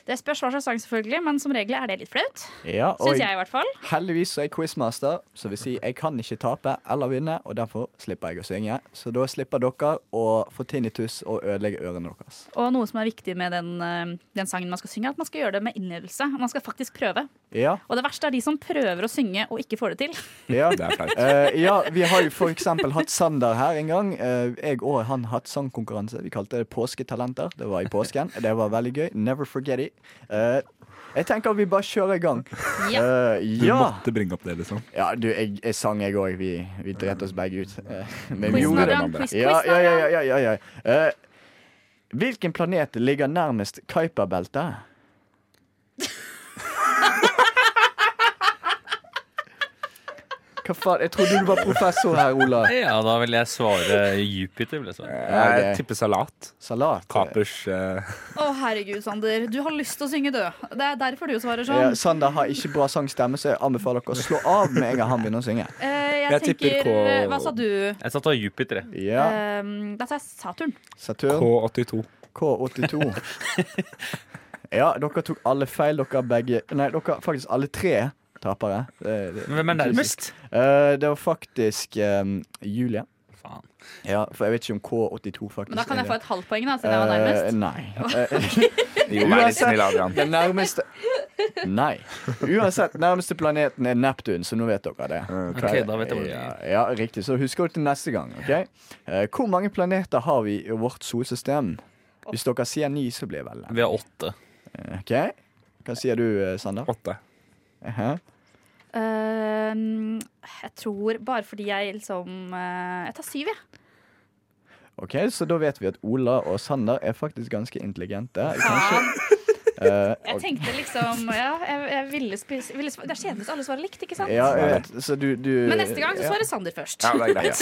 det spørs hva slags sang, selvfølgelig, men som regel er det litt flaut. Ja, Syns jeg, i hvert fall. heldigvis er jeg quizmaster, så vil si jeg kan ikke tape eller vinne, og derfor slipper jeg å synge. Så da slipper dere å få tinnitus og ødelegge ørene deres. Og noe som er viktig med den, eh, den sangen man skal synge, er at man skal gjøre det med innlevelse. Man skal faktisk prøve. Ja, Og det verste er de som prøver å synge og ikke får det til. ja. Det er flaut. Eh, ja, vi har jo for eksempel hatt Sander her en gang. Uh, jeg og han hatt sangkonkurranse. Vi kalte det Påsketalenter. Det var i påsken. Det var veldig gøy. Never forget it. Eh, jeg tenker vi bare kjører i gang. Ja. Eh, Du måtte bringe opp det, liksom. ja, du, jeg, jeg sang jeg òg. Vi, vi dreit oss begge ut. Eh, men vi gjorde det. Quiz, Ja, ja, ja, ja, ja, ja. Uh, hvilken planet ligger nærmest Kuiperbeltet? Hva faen? Jeg trodde du var professor her, Ola. Ja, da vil jeg svare Jupiter. Vil jeg svare. Jeg okay. tipper salat. Salat. Kapers eh, Å, herregud, Sander. Du har lyst til å synge, du. Det er derfor du svarer Ja, sånn. Sander har ikke bra sangstemme, så jeg anbefaler dere å slå av med en gang han begynner å synge. Uh, jeg, Jeg tenker K- eh, Hva sa du? Jeg satt av Jupiter. jeg. Ja. Uh, da sa jeg Saturn. Saturn. K82. K82. Ja, dere tok alle feil, dere begge Nei, dere faktisk alle tre tapere. Det, det, Men Hvem er nærmest? Eh, det var faktisk um, Julie. Faen. Ja, for jeg vet ikke om K82 faktisk Men da kan jeg få et halvt poeng, da, siden jeg var nærmest. Eh, nei. Eh, Jo, vær litt snill, Adrian. Den nærmeste Nei. Uansett, nærmeste planeten er Neptun, så nå vet dere det. Okay, da vet jeg det ja, ja, riktig. Så husk det til neste gang. ok? Eh, hvor mange planeter har vi i vårt solsystem? Hvis dere sier ni, så blir jeg vel Vi har åtte. OK? Hva sier du, eh, Sander? Åtte. Aha. Eh, jeg tror bare fordi jeg liksom uh, Jeg tar syv, jeg. Ok, Så da vet vi at Ola og Sander er faktisk ganske intelligente. Kanskje, Jeg tenkte liksom Ja, jeg, jeg ville spise ville, Det er kjedelig hvis alle svarer likt, ikke sant? ja, jeg vet, så du, du Men neste gang så ja. svarer Sander først. Ja, det er greit.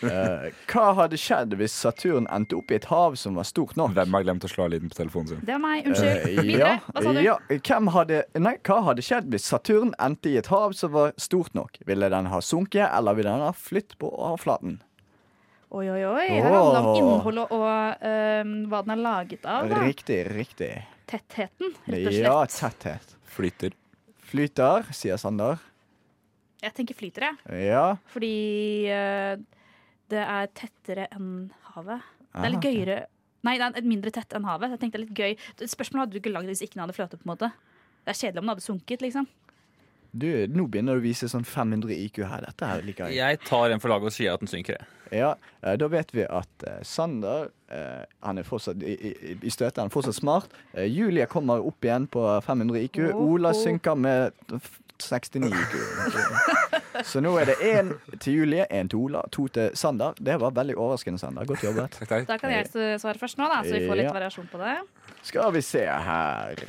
Eh, Hva hadde skjedd hvis Saturn endte opp i et hav som var stort nok? Hvem har glemt å slå av lyden på telefonen sin? Det var meg. Unnskyld. Eh, Videre. ja, Hva sa du? ja, hvem hadde, nei, hva hadde skjedd hvis Saturn endte i et hav som var stort nok? Ville den ha sunket, eller ville den ha flytt på overflaten? Oi, oi, oi. Her handler det om innholdet og øhm, hva den er laget av. Da. Riktig, riktig. Tettheten, rett og slett. Ja, tetthet. Flyter. Flyter, sier Sander. Jeg tenker flyter, jeg. Ja. Fordi uh, det er tettere enn havet. Det er litt gøyere Nei, det er mindre tett enn havet. Jeg tenkte det er litt gøy Spørsmålet hadde du ikke lagd hvis ikke den hadde fløtet. på en måte Det er kjedelig om den hadde sunket, liksom. Du, nå begynner du å vise sånn 500 IQ her. Dette her liker jeg. Jeg tar en for laget og sier at den synker. Ja, eh, Da vet vi at eh, Sander eh, han er fortsatt i, i, i støtet. Han er fortsatt smart. Julia kommer opp igjen på 500 IQ. Ola synker med 69 IQ. Så nå er det én til Julie, én til Ola, to til Sander. Det var veldig overraskende, Sander. Godt jobbet. Da kan jeg svare først nå, da, så vi får litt Ja. variasjon på det. Skal vi se her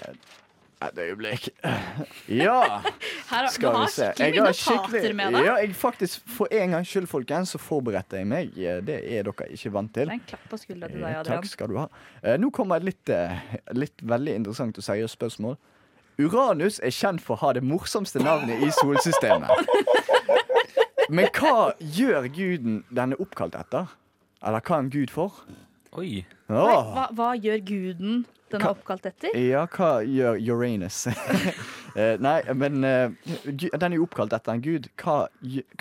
Et øyeblikk. Ja, Her, skal vi se. Jeg har notater med deg. Ja, jeg faktisk, For en gangs skyld, folkens, så forberedte jeg meg. Det er dere ikke vant til. En klapp på skuldra til deg, Eh, Adrian. Takk skal du ha. Eh, Nå kommer et litt, eh, litt veldig interessant og seriøst spørsmål. Uranus er kjent for å ha det morsomste navnet i solsystemet. Men hva gjør guden den er oppkalt etter? Eller hva er en gud for? Oi, hva, hva gjør guden den er oppkalt etter? Ja, hva gjør Uranus? Eh, nei, men eh, den er jo oppkalt etter en gud. Hva,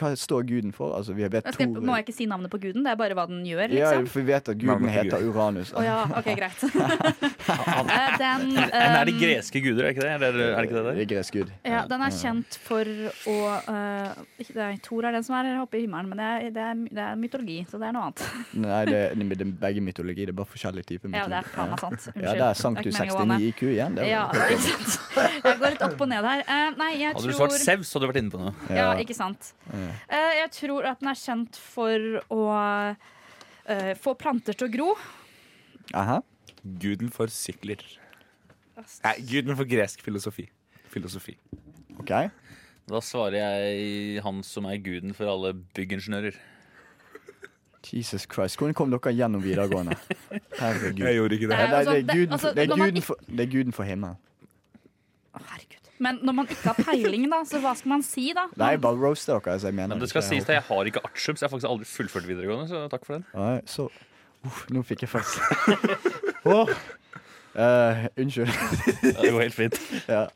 hva står guden for? Altså, vi vet Thor- må jeg ikke si navnet på guden? Det er bare hva den gjør, Ja, liksom? for vi vet at guden Navnet heter Gud. Uranus. Å ja, OK, greit. Eh, den, Men er det um, greske guder, er ikke det? Eller er det ikke det Det der? er gresk gud. Ja, den er kjent for å uh, det er, Thor er den som er oppe i himmelen, men det er, det, er, det er mytologi, så det er noe annet. Nei, det, det, det er begge mytologi. Det er bare forskjellige typer mytologi. Ja, det er faen meg sant. Unnskyld. Ja, der sank Det du er ikke 69 IQ igjen. Det var- Ja, ikke sant. Jeg går litt opp og ned her. Uh, nei, jeg Hadde du svart Sevs, hadde du vært inne på noe. Ja, ikke sant. Uh, jeg tror at den er kjent for å eh, få planter til å gro. Aha. Guden for sykler. Nei, guden for gresk filosofi. Filosofi. OK. Da svarer jeg han som er guden for alle byggingeniører. Jesus Christ. Hvordan kom dere gjennom videregående? Herregud. Jeg gjorde ikke det. Ja, det, er- det, Altså, er guden, altså, for- det, er guden for, det er guden for himmelen. Herregud. Men når man ikke har peiling, da, så hva skal man si, da? Nei, bare roaster dere. Altså, jeg mener Men det skal sies at jeg har ikke artium, så jeg har faktisk aldri fullført videregående. Så takk for den. Nei, så Uff, Nå fikk jeg faktisk oh. uh, Unnskyld. Det går helt fint. ja.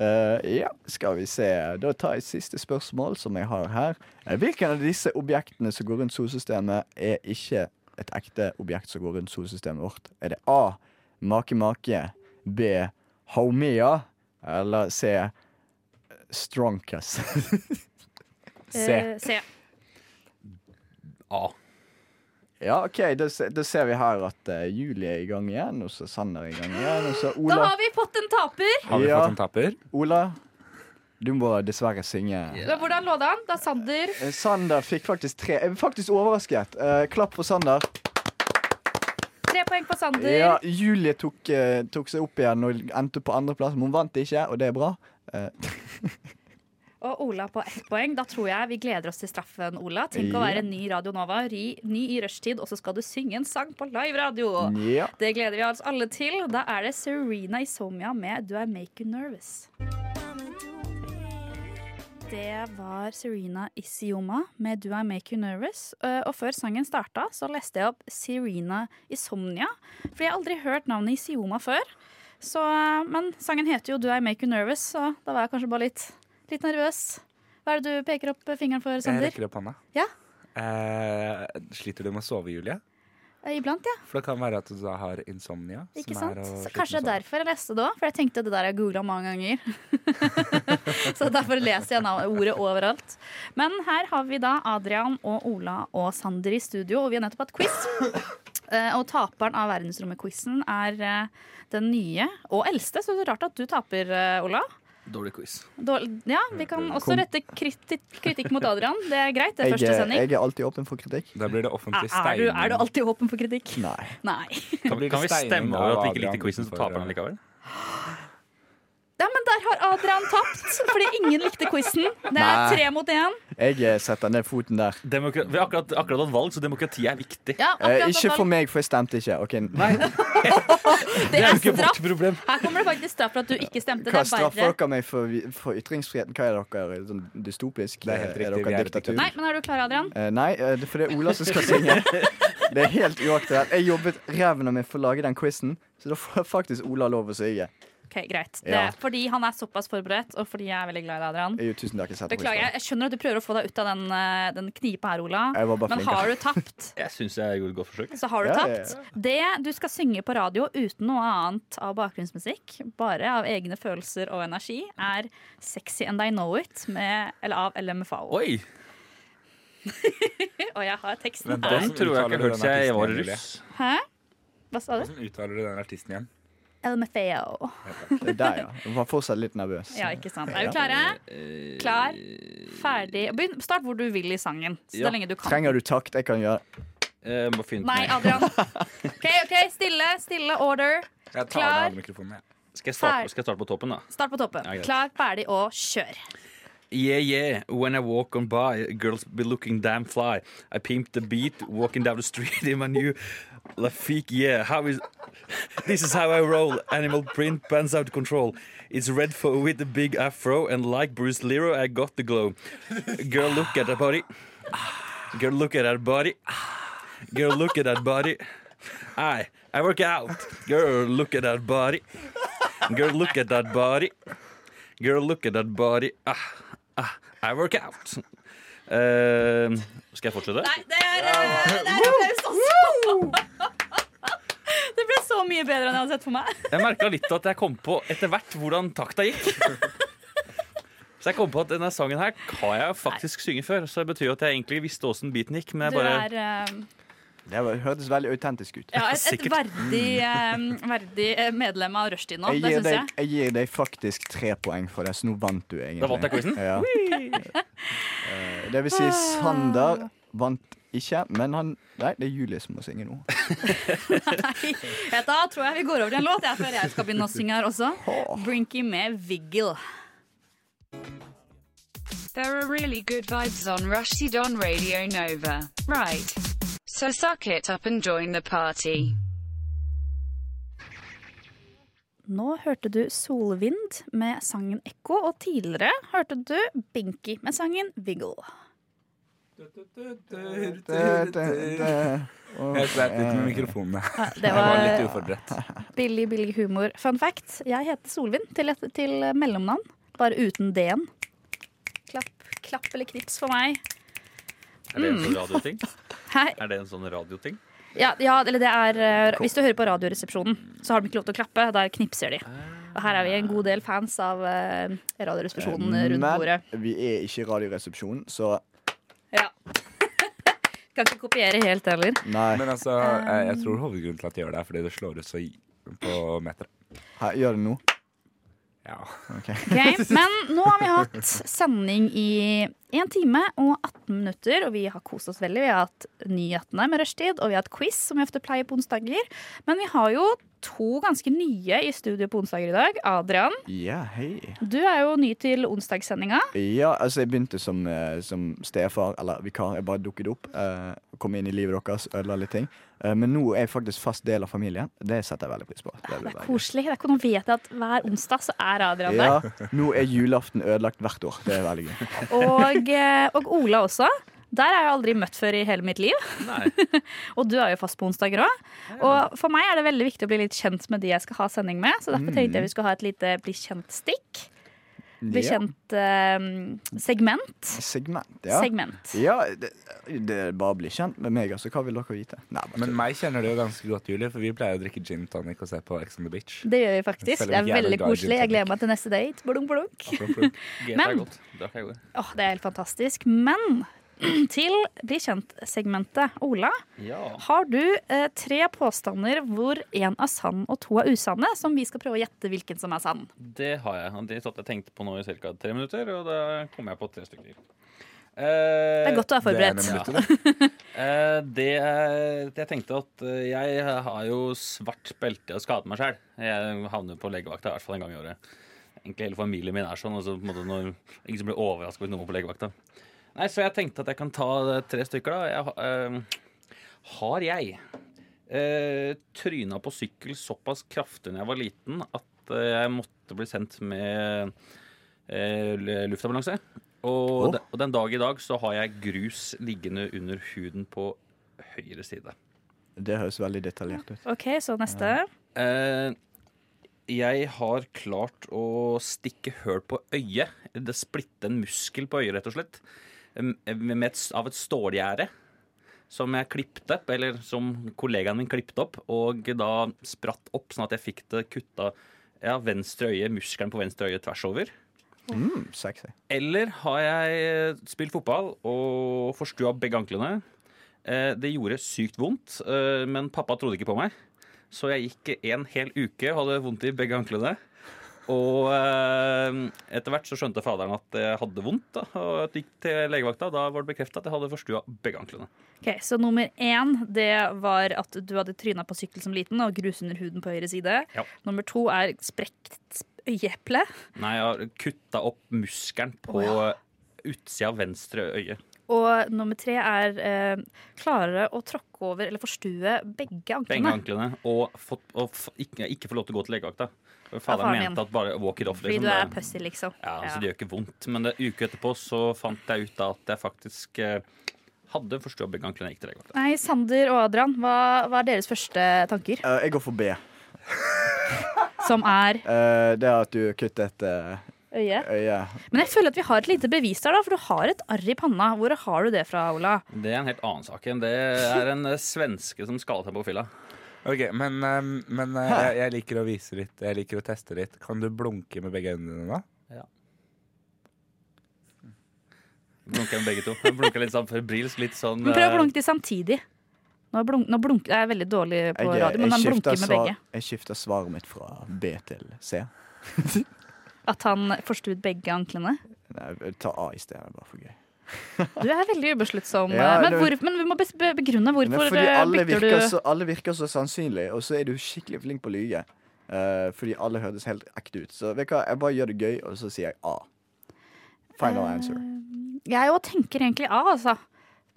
Uh, ja, skal vi se. Da tar jeg siste spørsmål som jeg har her. Eh, Hvilken av disse objektene som går rundt solsystemet, er ikke et ekte objekt som går rundt solsystemet vårt? Er det A. Make-make, B. Haumea, eller C. Strongcast. Eh, se. A. Ja, OK, da, da ser vi her at uh, Julie er i gang igjen, og så Sander er i gang igjen, og så Da har vi fått en taper! Har vi Ja. fått en taper? Ola, du må dessverre synge. Yeah. Hvordan lå det an? Da Sander Eh, Sander fikk faktisk tre. Jeg er faktisk overrasket. Uh, klapp for Sander. Tre poeng på Sander. Ja, Julie tok, eh, tok seg opp igjen og endte på andreplass. Men hun vant ikke, og det er bra. Eh, Og Ola på ett poeng. Da tror jeg vi gleder oss til straffen, Ola. Tenk å Ja. være ny Radio Nova, ri, ny i rushtid, og så skal du synge en sang på live radio. ja. Det gleder vi oss alle til. Da er det Serena Isomia med Do I Make You Nervous. Det var Serena Isioma med Do I Make You Nervous. Eh, Og før sangen starta, så leste jeg opp Serena Isomnia. For jeg har aldri hørt navnet Isioma før. Så, eh, men sangen heter jo Do I Make You Nervous, så da var jeg kanskje bare litt, litt nervøs. Hva er det du peker opp fingeren for, Sander? Jeg rekker opp hånda. Ja, Eh, sliter du med å sove, Julie? Eh, iblant, ja. For det kan være at du da har insomnia. Ikke som sant? kanskje det er derfor jeg leste det òg. For jeg tenkte det der jeg googla mange ganger. så derfor leser jeg ordet overalt. Men her har vi da Adrian og Ola og Sander i studio, og vi har nettopp hatt quiz. Eh, Og taperen av Verdensrommet-quizen er eh, den nye og eldste. Så det er rart at du taper, Ola. Dårlig quiz. Dårlig- Ja, Vi kan også rette kritikk, kritikk mot Adrian. Det er greit. Det er Jeg, første er- sending. jeg er alltid åpen for kritikk. Da blir det offentlig Er du, er du alltid åpen for kritikk? Nei. Nei. Kan, Kan vi stemme over at vi ikke likte quizen, så taper han eh, likevel? Ja, men der har Adrian tapt, fordi ingen likte quizen. Det er tre mot én. Jeg eh, setter ned foten der. Demokra vi har akkurat, akkurat hatt valg, så demokratiet er viktig. Ja, Eh, ikke for meg, for jeg stemte ikke. Ok, Det er ikke vårt straff. problem. Her kommer det faktisk straff for at du ikke stemte. Hva er straffer dere meg for, for ytringsfriheten? Hva er dere? Sånn dystopisk? Det er helt Eh, riktig, Er dere er diktatur? Nei, men er du klar, Adrian? Eh, nei, for det er fordi er Ola som skal synge. Det er helt uaktuelt. Jeg jobbet ræven av meg for å lage den quizen, så da får faktisk Ola lov å synge. Ok, Greit. Det Ja. er fordi han er såpass forberedt, og fordi jeg er veldig glad i deg, Adrian. Jeg, tusen takk, jeg Beklager, jeg skjønner at du prøver å få deg ut av den, eh, den knipa her, Ola. Jeg var bare Men flink. har du tapt, Jeg syns jeg gjorde et godt forsøk. så har du Ja, ja, tapt. Det du skal synge på radio uten noe annet av bakgrunnsmusikk, bare av egne følelser og energi, er 'Sexy And I Know It' med, eller av LMFAO. Oi! Og jeg har teksten her. Den tror jeg ikke hørte jeg var russ. Hæ? Hva sa du? Hvordan uttaler du den artisten igjen? Det er der, ja. Jeg var fortsatt litt nervøs. Ja, ikke sant. Er du klare? Klar, ferdig. Begynn, start hvor du vil i sangen. Så Ja. lenge du kan. Trenger du takt? Jeg kan gjøre Jeg må finne Nei. Adrian. OK, ok, stille. Stille order. Jeg tar Klar. av mikrofonen. Ja. Skal jeg, starte, skal jeg starte på toppen, da? Start på toppen. Ja. Klar, ferdig og kjør. Yeah, yeah, when I walk on by, girls be looking damn fly. I pimp the beat, walking down the street in my new Lafique, yeah. How is this is how I roll. Animal print pants out of control. It's red for with the big afro, and like Bruce Leroy, I got the glow. Girl, look at that body. Girl, look at that body. Girl, look at that body. I I work out. Girl, look at that body. Girl, look at that body. Girl, look at that body. Ah, ah, I work out. Uh, skal jeg fortsette? Nei, det er, eh, det er applaus også. Det ble så mye bedre enn jeg hadde sett for meg. Jeg merka litt at jeg kom på etter hvert hvordan takta gikk. Så jeg kom på at denne sangen her har jeg faktisk synge før. Så det betyr jo at jeg egentlig visste åssen beaten gikk. Men jeg Du bare er uh... Det hørtes veldig autentisk ut. ja, et, et verdig, uh, verdig eh, medlem av rushtid nå. Jeg Det gir, syns deg, jeg. jeg gir deg faktisk tre poeng for det, så nå vant du egentlig. Da vant jeg quizen? Ja. Eh, Det vil si, Sander vant ikke, men han Nei, det er Julie som må synge nå. Nei, Da tror jeg vi går over til en låt jeg, før jeg skal begynne å synge her også. Brinky med Vigil. There are really good vibes on Rushdie Don Radio Nova. Right. So suck it up and join the party. Nå hørte du Solvind med sangen Ekko, og tidligere hørte du Binky med sangen Vigil. Det- det- det- Åh, Jeg sleit litt med eh, mikrofonene. det Jeg var litt var- uforberedt. Billig, billig humor. Fun fact, jeg heter Solvind til, til mellomnavn, bare uten D-en. Klapp, klapp eller knips for meg. Er det en sånn radioting? Er det en sånn radioting? Ja, ja, eller det er eh, Hvis du hører på Radioresepsjonen, så har de ikke lov til å klappe. Der knipser de. Og her er vi en god del fans av eh, Radioresepsjonen rundt bordet. Men vi er ikke Radioresepsjonen, så. Kan ikke kopiere helt heller. nei. Men altså, jeg, jeg tror hovedgrunnen til at de gjør det, er fordi det slår ut så i- på meteret. Gjør det nå. Ja. Ok, Men nå har vi hatt sending i 1 time og 18 minutter, og vi har kost oss veldig. Vi har hatt nyhetene med rushtid, og vi har hatt quiz, som vi ofte pleier på onsdager. Men vi har jo to ganske nye i studio på onsdager i dag. Adrian, Ja, hei. du er jo ny til onsdagssendinga. Ja, altså jeg begynte som, eh, som stefar, eller vikar. Jeg bare dukket opp. eh, kom inn i livet deres, ødela litt ting. Eh, men nå er jeg faktisk fast del av familien. Det setter jeg veldig pris på. Det blir Det er veldig gøy. koselig. Det er, ikke- nå vet jeg at hver onsdag så er Adrian Ja, der. nå er julaften ødelagt hvert år. Det er veldig gøy. Og, eh, og Ola også. Der har jeg aldri møtt før i hele mitt liv. Og du er jo fast på onsdager òg. Og for meg er det veldig viktig å bli litt kjent med de jeg skal ha sending med. Så derfor tenkte jeg vi skulle ha et lite bli kjent-stikk. Bli Ja. kjent eh, segment. Segment, ja. Segment. Ja, det, det er bare å bli kjent med meg, altså. Hva vil dere vite? Nei, Men meg kjenner du jo ganske godt, Julie, for vi pleier å drikke gin tonic og se på Ex on the Beach. Det gjør vi faktisk. Det er er veldig koselig. Jeg gleder meg til neste date. Blunk, blunk. Men- er. Det er helt fantastisk. Men til Bli kjent-segmentet. Ola, Ja. har du eh, tre påstander hvor én er sann og to er usanne, som vi skal prøve å gjette hvilken som er sann? Det har jeg. Det satt jeg tenkte på nå i ca. tre minutter, og da kom jeg på tre stykker. det er godt å være forberedt. Det er Eh, det, er- jeg tenkte at eh, jeg har jo svart belte og skader meg sjøl. Jeg havner på legevakta i hvert fall en gang i året. Egentlig hele familien min er sånn. Og så på en måte når, ingen blir overraska hvis noen på legevakta. Nei, Så jeg tenkte at jeg kan ta eh, tre stykker, da. Jeg, eh, har jeg eh, tryna på sykkel såpass kraftig da jeg var liten at jeg måtte bli sendt med eh, luftambulanse? Og, oh. de, og den dag i dag så har jeg grus liggende under huden på høyre side. Det høres veldig detaljert ut. OK, så neste. Eh, jeg har klart å stikke høl på øyet. Det splitte en muskel på øyet, rett og slett. Et, av et stålgjerde. Som jeg klippte, eller som kollegaen min klippte opp, og da spratt opp, sånn at jeg fikk det kutta ja, venstre øye, muskelen på venstre øye tvers over. Mm, sexy. Eller har jeg spilt fotball og forstua begge anklene. Eh, Det gjorde sykt vondt, eh, men pappa trodde ikke på meg. Så jeg gikk en hel uke og hadde vondt i begge anklene. Og eh, etter hvert så skjønte faderen at jeg hadde vondt. Da, og gikk til legevakta. Da var det bekrefta at jeg hadde forstua begge anklene. Ok, Så nummer én det var at du hadde tryna på sykkel som liten og grus under huden på høyre side. Ja. Nummer to er sprekt øyeeple. Nei, jeg har kutta opp muskelen på utsida av venstre øye. Og nummer tre er eh, klare å tråkke over eller forstue begge anklene. Begge anklene. Og, fått, og ikke, ikke få lov til å gå til legevakta. For Faderen faren mente at bare walk it off. Fordi liksom. du er pussy, liksom. Ja, Ja. Det gjør ikke vondt. Men det, uke etterpå så fant jeg ut da at jeg faktisk eh, hadde forstua begge gang Jeg gikk til legevakta. Nei, Sander og Adrian, hva, hva er deres første tanker? Uh, jeg går for B. Som er Uh, det er at du kuttet uh, øye? Øye. Men jeg føler at vi har et lite bevis der, da, for du har et arr i panna. Hvor har du det fra, Ola? Det er en helt annen sak. Det er en svenske som skadet seg på fylla. Ok, Men, um, men uh, jeg, jeg liker å vise litt, jeg liker å teste litt. Kan du blunke med begge øynene dine? da? Blunke med begge to. Blunker litt sånn febrilsk. Litt sånn Men prøv å eh, blunke de samtidig. Nå, blunk, nå blunk, Jeg er veldig dårlig på Jeg, radio, men han blunker med svar, begge. jeg skifter svaret mitt fra B til C. At han forstuet begge anklene. Nei, ta A i stedet, bare for gøy. Du er veldig ubesluttsom. Ja, men, hvor, men vi må be- begrunne hvorfor fordi eh, alle bytter virker, du så, alle virker så sannsynlig, og så er du skikkelig flink på å lyge. Uh, fordi alle høres helt ekte ut. Så vet du hva, jeg bare gjør det gøy, og så sier jeg A. Final uh, answer. Jeg òg tenker egentlig A, altså.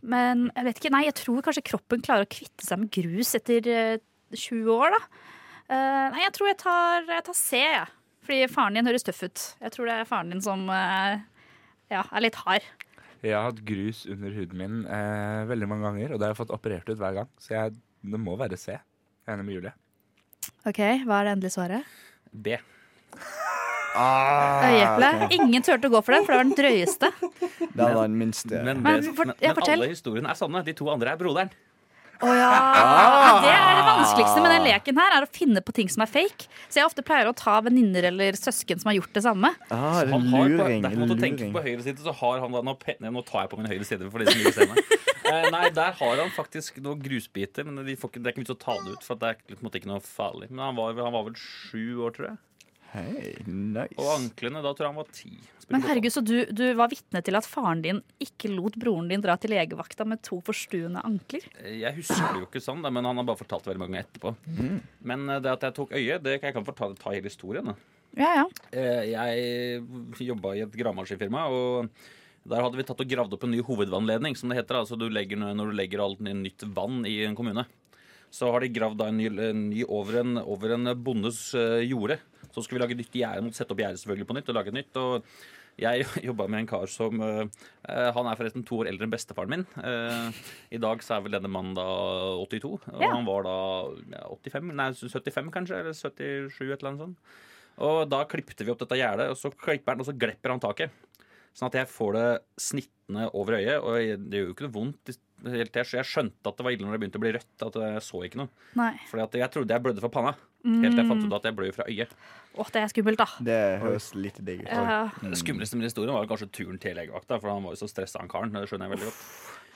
Men jeg vet ikke, nei, jeg tror kanskje kroppen klarer å kvitte seg med grus etter uh, 20 år, da. Nei, jeg tror jeg tar, jeg tar C, jeg. Fordi faren din høres tøff ut. Jeg tror det er faren din som ja, er litt hard. Jeg har hatt grus under huden min eh, veldig mange ganger, og det har jeg fått operert ut hver gang. Så jeg, det må være C. Jeg er enig med Julie. OK, hva er det endelige svaret? B. Ah, Øyeeple. Ingen turte å gå for den, for det var den drøyeste. Det var den minste. Men, Men for- men, men alle historiene er sanne. De to andre er broderen. Å ja. ah. det er det vanskeligste med den leken her, er å finne på ting som er fake. Så jeg ofte pleier å ta venninner eller søsken som har gjort det samme. Ah, det er Han har luring. derfor måtte tenke på høyre side, så har han da nå, Nå tar jeg på min høyre side for de som meg. Eh, nei, der har han faktisk noen grusbiter, men de får ikke, det er ikke vits å ta det ut, for det er på en måte ikke noe farlig. Men han var, han var vel sju år, tror jeg. Hei, nice. Og anklene, da tror jeg han var ti. Men herregud, så du, du var vitne til at faren din ikke lot broren din dra til legevakta med to forstuende ankler? Jeg husker det jo ikke sånn, men han har bare fortalt det veldig mange ganger etterpå. Men eh, det at jeg tok øye, det kan jeg kan fortelle, ta hele historien. Ja, ja. Eh, Jeg jobba i et gravemaskinfirma, og der hadde vi tatt og gravd opp en ny hovedvannledning, som det heter. Altså du legger, når du legger alt nytt vann i en kommune. Så har de gravd en ny, en ny over, en, over en bondes jorde. Så skulle vi lage nytt gjerde, måtte sette opp gjerdet selvfølgelig på nytt og lage et nytt. Og jeg jobba med en kar som eh, Han er forresten to år eldre enn bestefaren min. Uh, I dag så er vel denne mannen da 82, og Ja. han var da ja, 85, nei 75 kanskje, eller 77, et eller annet sånt. Og da klippte vi opp dette gjerdet, og så klipper han, og så glepper han taket. Sånn at jeg får det snittende over øyet, og det gjør jo ikke noe vondt. Helt til jeg, jeg skjønte at det var ille når det begynte å bli rødt. At jeg så ikke noe. Nei. Fordi at jeg trodde jeg blødde fra panna. Helt til jeg fant ut at jeg blør fra øyet. Åh, det er skummelt, da. Det høres litt digg ut. Ja. Det skumleste med historien var kanskje turen til legevakta, for han var jo så stressa, han karen. Det skjønner jeg veldig godt.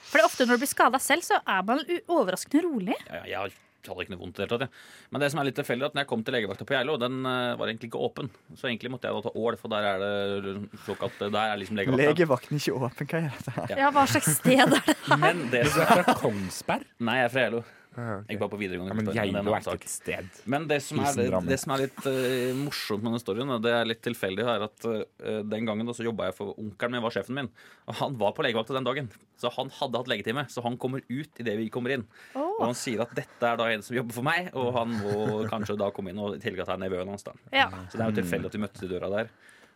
For det er ofte når du blir skada selv, så er man overraskende rolig. Ja, ja, jeg har hadde ikke noe vondt i det hele tatt. Ja. Men det som er litt tilfeldig, er at når jeg kom til legevakta på Geilo, den eh, var egentlig ikke åpen. Så egentlig måtte jeg da ta Ål, for der er det såkalt Der er liksom legevakta. Legevakten ikke åpen, hva er dette her? Ja, hva slags sted er det? Men det som er fra Kongsberg? Nei, jeg er fra Geilo. Ja, Jeg var på videregående. Ja, men men det er Geilo ikke et sted. Men det som er, det, som er litt uh, morsomt med denne storyen, og det er litt tilfeldig, er at uh, den gangen da så jobba jeg for onkelen min, var sjefen min. Og han var på legevakta den dagen, så han hadde hatt legetime. Så han kommer ut idet vi kommer inn. Og han sier at dette er da en som jobber for meg, og han må kanskje da komme inn, og i at det er nevøen hans. da. Ja. Så det er jo tilfeldig at vi møttes i døra der.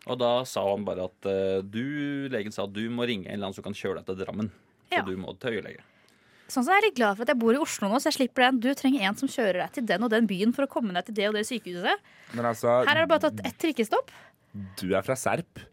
Og da sa han bare at uh, du, legen sa at du må ringe en eller annen som kan kjøre deg til Drammen. Så Ja. du må til øyelege. Sånn så er jeg litt glad for at jeg bor i Oslo nå, så jeg slipper den. Du trenger en som kjører deg til den og den byen for å komme deg til det og det sykehuset. Men altså, Her er det bare tatt ett trikkestopp. du er fra Serp.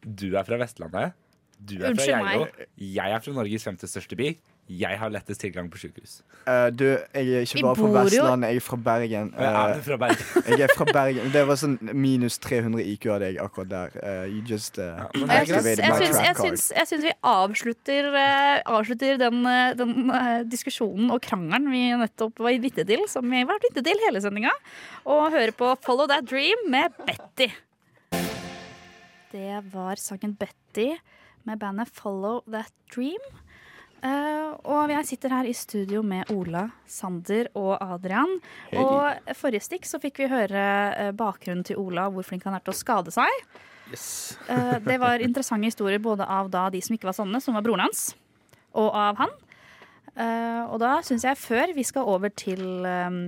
Du er fra Vestlandet. Du er Unnskyld fra Geilo. Jeg er fra Norges femte største by. Jeg har lettest tilgang på sykehus. Uh, du, jeg er ikke bare fra Vestlandet, jeg er fra Bergen. Jeg er Eh, fra Bergen. jeg er fra Bergen. Det var sånn minus 300 IQ av deg akkurat der. Uh, you just uh, Jeg syns, activated my track card. jeg syns vi avslutter, avslutter den, den diskusjonen og krangelen vi nettopp var vitne til, som vi har vært vitne til hele sendinga, og hører på Follow That Dream med Betty. Det var sangen Betty med bandet Follow That Dream. Eh, og jeg sitter her i studio med Ola, Sander og Adrian. Hei. Og forrige stikk så fikk vi høre eh, bakgrunnen til Ola, hvor flink han er til å skade seg. Yes. uh, det var interessante historier både av da de som ikke var sanne, som var broren hans, og av han. Uh, og da syns jeg, før vi skal over til um,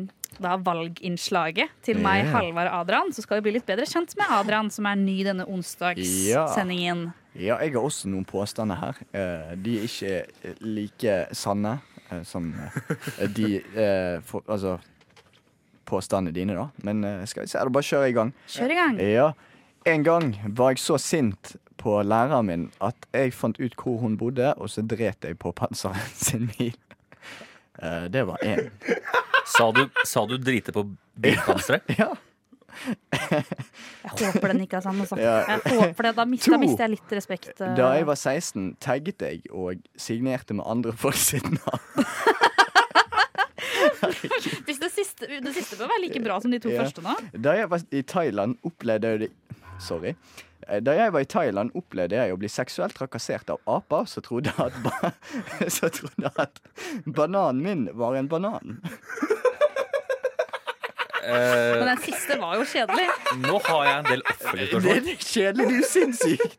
da valginnslaget til meg, yeah. Halvard Adrian, så skal vi bli litt bedre kjent med Adrian, som er ny denne onsdagssendingen. Ja, jeg har også noen påstander her. Eh, de er ikke eh, like sanne eh, som de for, Altså påstandene dine, da. Men skal vi se, da bare kjører jeg i gang. Kjør i gang. Ja. En gang var jeg så sint på læreren min at jeg fant ut hvor hun bodde, og så dret jeg på panseren sin bil. Eh, det var én. Sa du, sa du drite på bilpanseret? Ja. Jeg håper den ikke er sann. Altså. Ja. Håper da, mis, da mister jeg litt respekt. eh. Da jeg var 16, tagget jeg og signerte med andre folk sitt navn. Hvis det siste, det siste bør være like bra som de to Ja. første nå. Da jeg var i Thailand, opplevde jeg det Sorry. Eh, Da jeg var i Thailand, opplevde jeg å bli seksuelt trakassert av aper som trodde at, ba trodde at bananen min var en banan. Eh, Men den siste var jo kjedelig. nå har jeg en del offentlige Det er kjedelig, du er sinnssyk.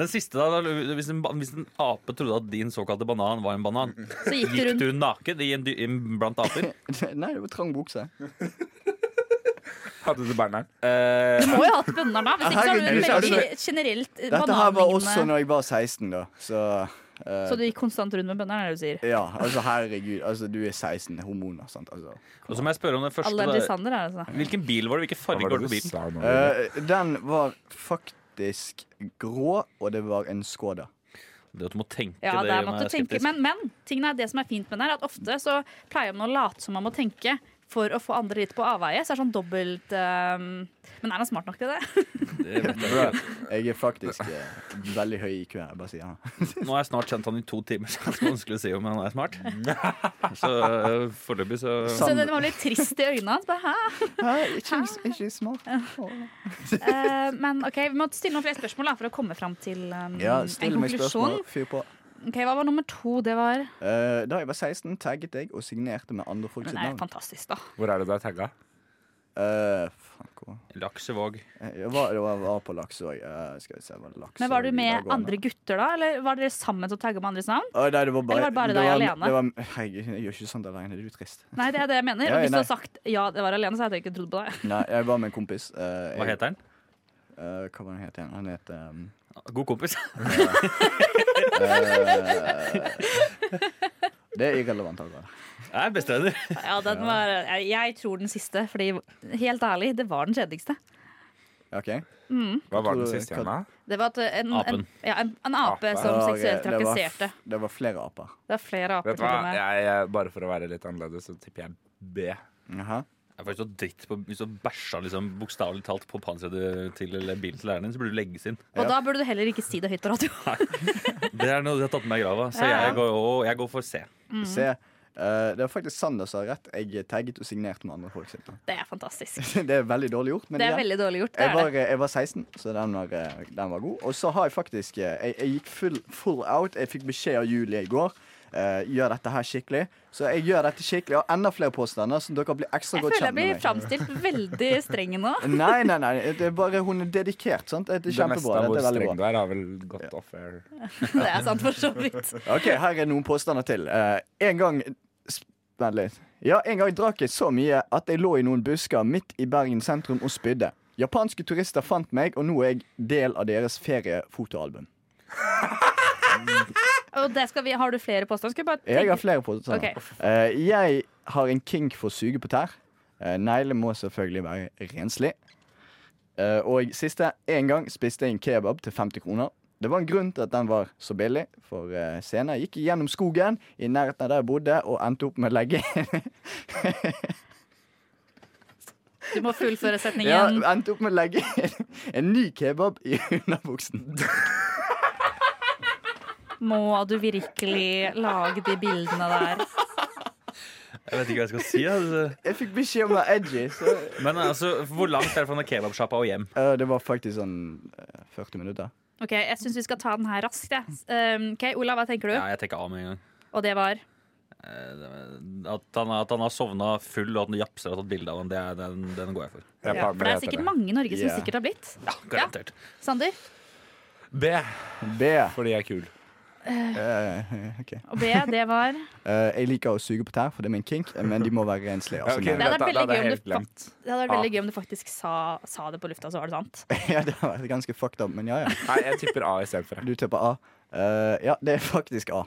Den siste da, da, hvis, en, hvis en ape trodde at din såkalte banan var en banan, Så gikk du gikk du naken i en dy i- blant aper? Nei, det var trang bukse. Hadde du banneren? Eh, Du må jo ha hatt bønner, da. Hvis ikke så har du veldig generelt bananlignende Dette her var også når jeg var 16, da. Så, eh, Så du gikk konstant rundt med bønner, er det du sier? Ja, altså herregud. Altså, du er 16, hormoner, sant. Altså. og så må jeg spørre om det første. Da. Sander er altså. Hvilken bil var det? Hvilken farge var det på bilen? Uh, den var faktisk grå, og det var en Skoda. Det at du må tenke Ja, det, der måtte du tenke. skeptisk. Men, men tingen er det som er fint med den, er at ofte så pleier man å late som man må tenke for å få andre litt på avveie. Så er det sånn dobbelt um, Men er han smart nok til det? Det vet jeg jeg er faktisk eh, veldig høy i IQ Jeg bare sier han. Nå har jeg snart kjent han i to timer, så det er vanskelig å si om han er smart. Så foreløpig så Så det var litt trist i øynene hans. Bare, hæ? Hæ, ikke, ikke smart. uh, men OK, vi må stille noen flere spørsmål da, for å komme fram til um, Ja, en still meg spørsmål. konklusjon. Fyr på. Ok, Hva var nummer to? Det var Eh, da jeg var 16, tagget jeg og signerte med andre folk sitt det er navn. fantastisk, da. Hvor er det du er tagga? Eh, faen, hvor Laksevåg. Eh, Jeg var, det var, var på Laksevåg. òg. skal vi se, var det laks Men Var du med videregående? andre gutter da, eller var dere sammen til å tagge med andres navn? Å, nei, det var bare, Eller var det bare deg var, alene? Det var, jeg, jeg gjør ikke sånt alene. Det er jo trist. Nei, det er det jeg mener. Ja, hvis du nei. hadde sagt ja, det var alene, så hadde jeg ikke trodd på deg. Nei, jeg var med en kompis. Eh, Hva jeg- heter han? eh, hva var han het igjen? Han het um, God kompis. eh, Det er irrelevant. Alvar. Jeg er bestevenner. Ja, den var, jeg, tror den siste, fordi helt ærlig, det var den kjedeligste. OK? Mm. Hva var den siste igjen, da? Det var at en, en, ja, en, en ape Ape. som seksuelt det trakasserte. Det var flere aper. Det var flere aper Vet du hva? Jeg, jeg, bare for å være litt annerledes, så tipper jeg B. Jaha. er faktisk så dritt på, Hvis du bæsja liksom, bokstavelig talt på panseret til eller bilen til læreren din, så burde du legges inn. Og da burde du heller ikke si det høyt på radio. Det er noe de har tatt med meg i grava. Så Ja, ja. jeg går, å, jeg går for C. Mm. Se, Uh, det var faktisk Sander som har rett. Jeg tagget og signerte med andre folk. sitt. Det er fantastisk. det er veldig dårlig gjort. Men Det er veldig dårlig gjort. Det jeg var, jeg var 16, så den var, eh, den var god. Og så har jeg faktisk eh, Jeg, jeg gikk full, full out. Jeg fikk beskjed av Julie i går. Eh, gjør dette her skikkelig. Så jeg gjør dette skikkelig. Og enda flere påstander, så dere blir ekstra Jeg godt meg jeg føler jeg blir framstilt veldig streng nå. Nei, nei, nei. Det er bare hun er dedikert. sant? Det er Det meste kjempebra. av hvor streng du er, har vel gått off air. Det er sant for så vidt. OK, her er noen påstander til. Eh, en gang Vent litt. Ja, en gang drakk jeg så mye at jeg lå i noen busker midt i Bergen sentrum og spydde. Japanske turister fant meg, og nå er jeg del av deres feriefotoalbum. Og det skal vi, har du flere påstander? Bare Jeg har flere påstander. Okay. Uh, jeg har en kink for å suge på tær. Uh, Negler må selvfølgelig være renslig. Uh, og siste. En gang spiste jeg en kebab til 50 kroner. Det var en grunn til at den var så billig, for senere gikk jeg gjennom skogen i nærheten av der jeg bodde, og endte opp med å legge Du må fullføre ja, setningen. endte opp med å legge en ny kebab i underbuksen. Må du virkelig lage de bildene der? Jeg vet ikke hva jeg skal si. Altså. Jeg fikk beskjed om å være edgy, så Men altså, hvor langt er det fra kebabsjappa og hjem? Uh, Det var faktisk sånn eh, 40 minutter. Ok, Jeg syns vi skal ta den her raskt. Ja. Um, ok, Ola, hva tenker du? Ja, jeg tenker A med en gang. Og det var? Eh, At han, at han har sovna full, og at han japser og har tatt bilde av ham, det er, den, den går jeg for. Ja, for det er sikkert mange i Norge som yeah. sikkert har blitt. Ja, Garantert. Sander? B. B. Fordi jeg er kul. Eh, okay. Og B, det var Uh, jeg liker å suge på tær, for det er min kink, men de må være renslige. Altså, Okay. Det hadde vært veldig veldig gøy om du faktisk sa, sa det på lufta, så var det sant. ja, det hadde vært ganske fucked up, men ja, ja. Nei, jeg tipper A istedenfor. Du tipper A. Uh, ja, det er faktisk A.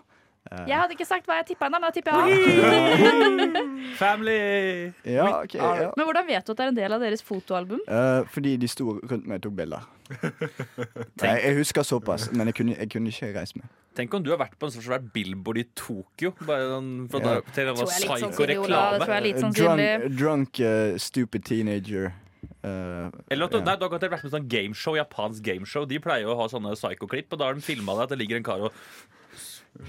Eh, Jeg hadde ikke sagt hva jeg tippa ennå, men da tipper jeg A. Family! ja, okay, ja. Men hvordan vet du at det er en del av deres fotoalbum? Uh, fordi de sto rundt meg og tok bilder. Nei, jeg husker såpass, men jeg kunne, jeg kunne ikke reist meg. Tenk om du har vært på en sånn svær billboard i Tokyo. Bare sånn, fra Ja. da, til jeg. Det tror jeg er litt sannsynlig. Drunk, drunk uh, stupid teenager. Uh, Eller at du, ja. nei, du har garantert vært med i sånn gameshow, japansk gameshow. De pleier jo å ha sånne psyko-klipp, og da har de filma det at det ligger en kar og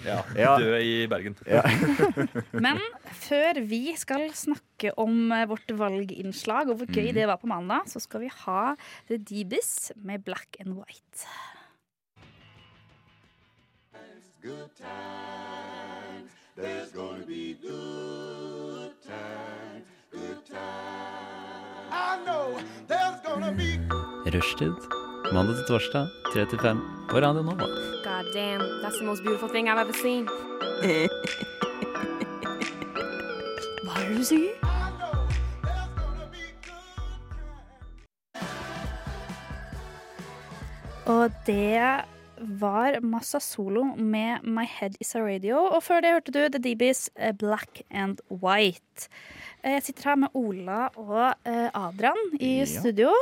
ja, Ja. død i Bergen. Ja. Men før vi skal snakke om eh, vårt valginnslag og hvor gøy Mhm. det var på mandag, så skal vi ha The Deebis med Black and White. Rushtid. Mandag til torsdag, 3 til 5 på Radio Nova. God damn, that's the most beautiful thing I've ever seen. Hva er det du sier? Og det var Massa Solo med My Head Is A Radio. Og før det hørte du The DBs eh, Black and White. Eh, Jeg sitter her med Ola og eh, Adrian i Ja. studio.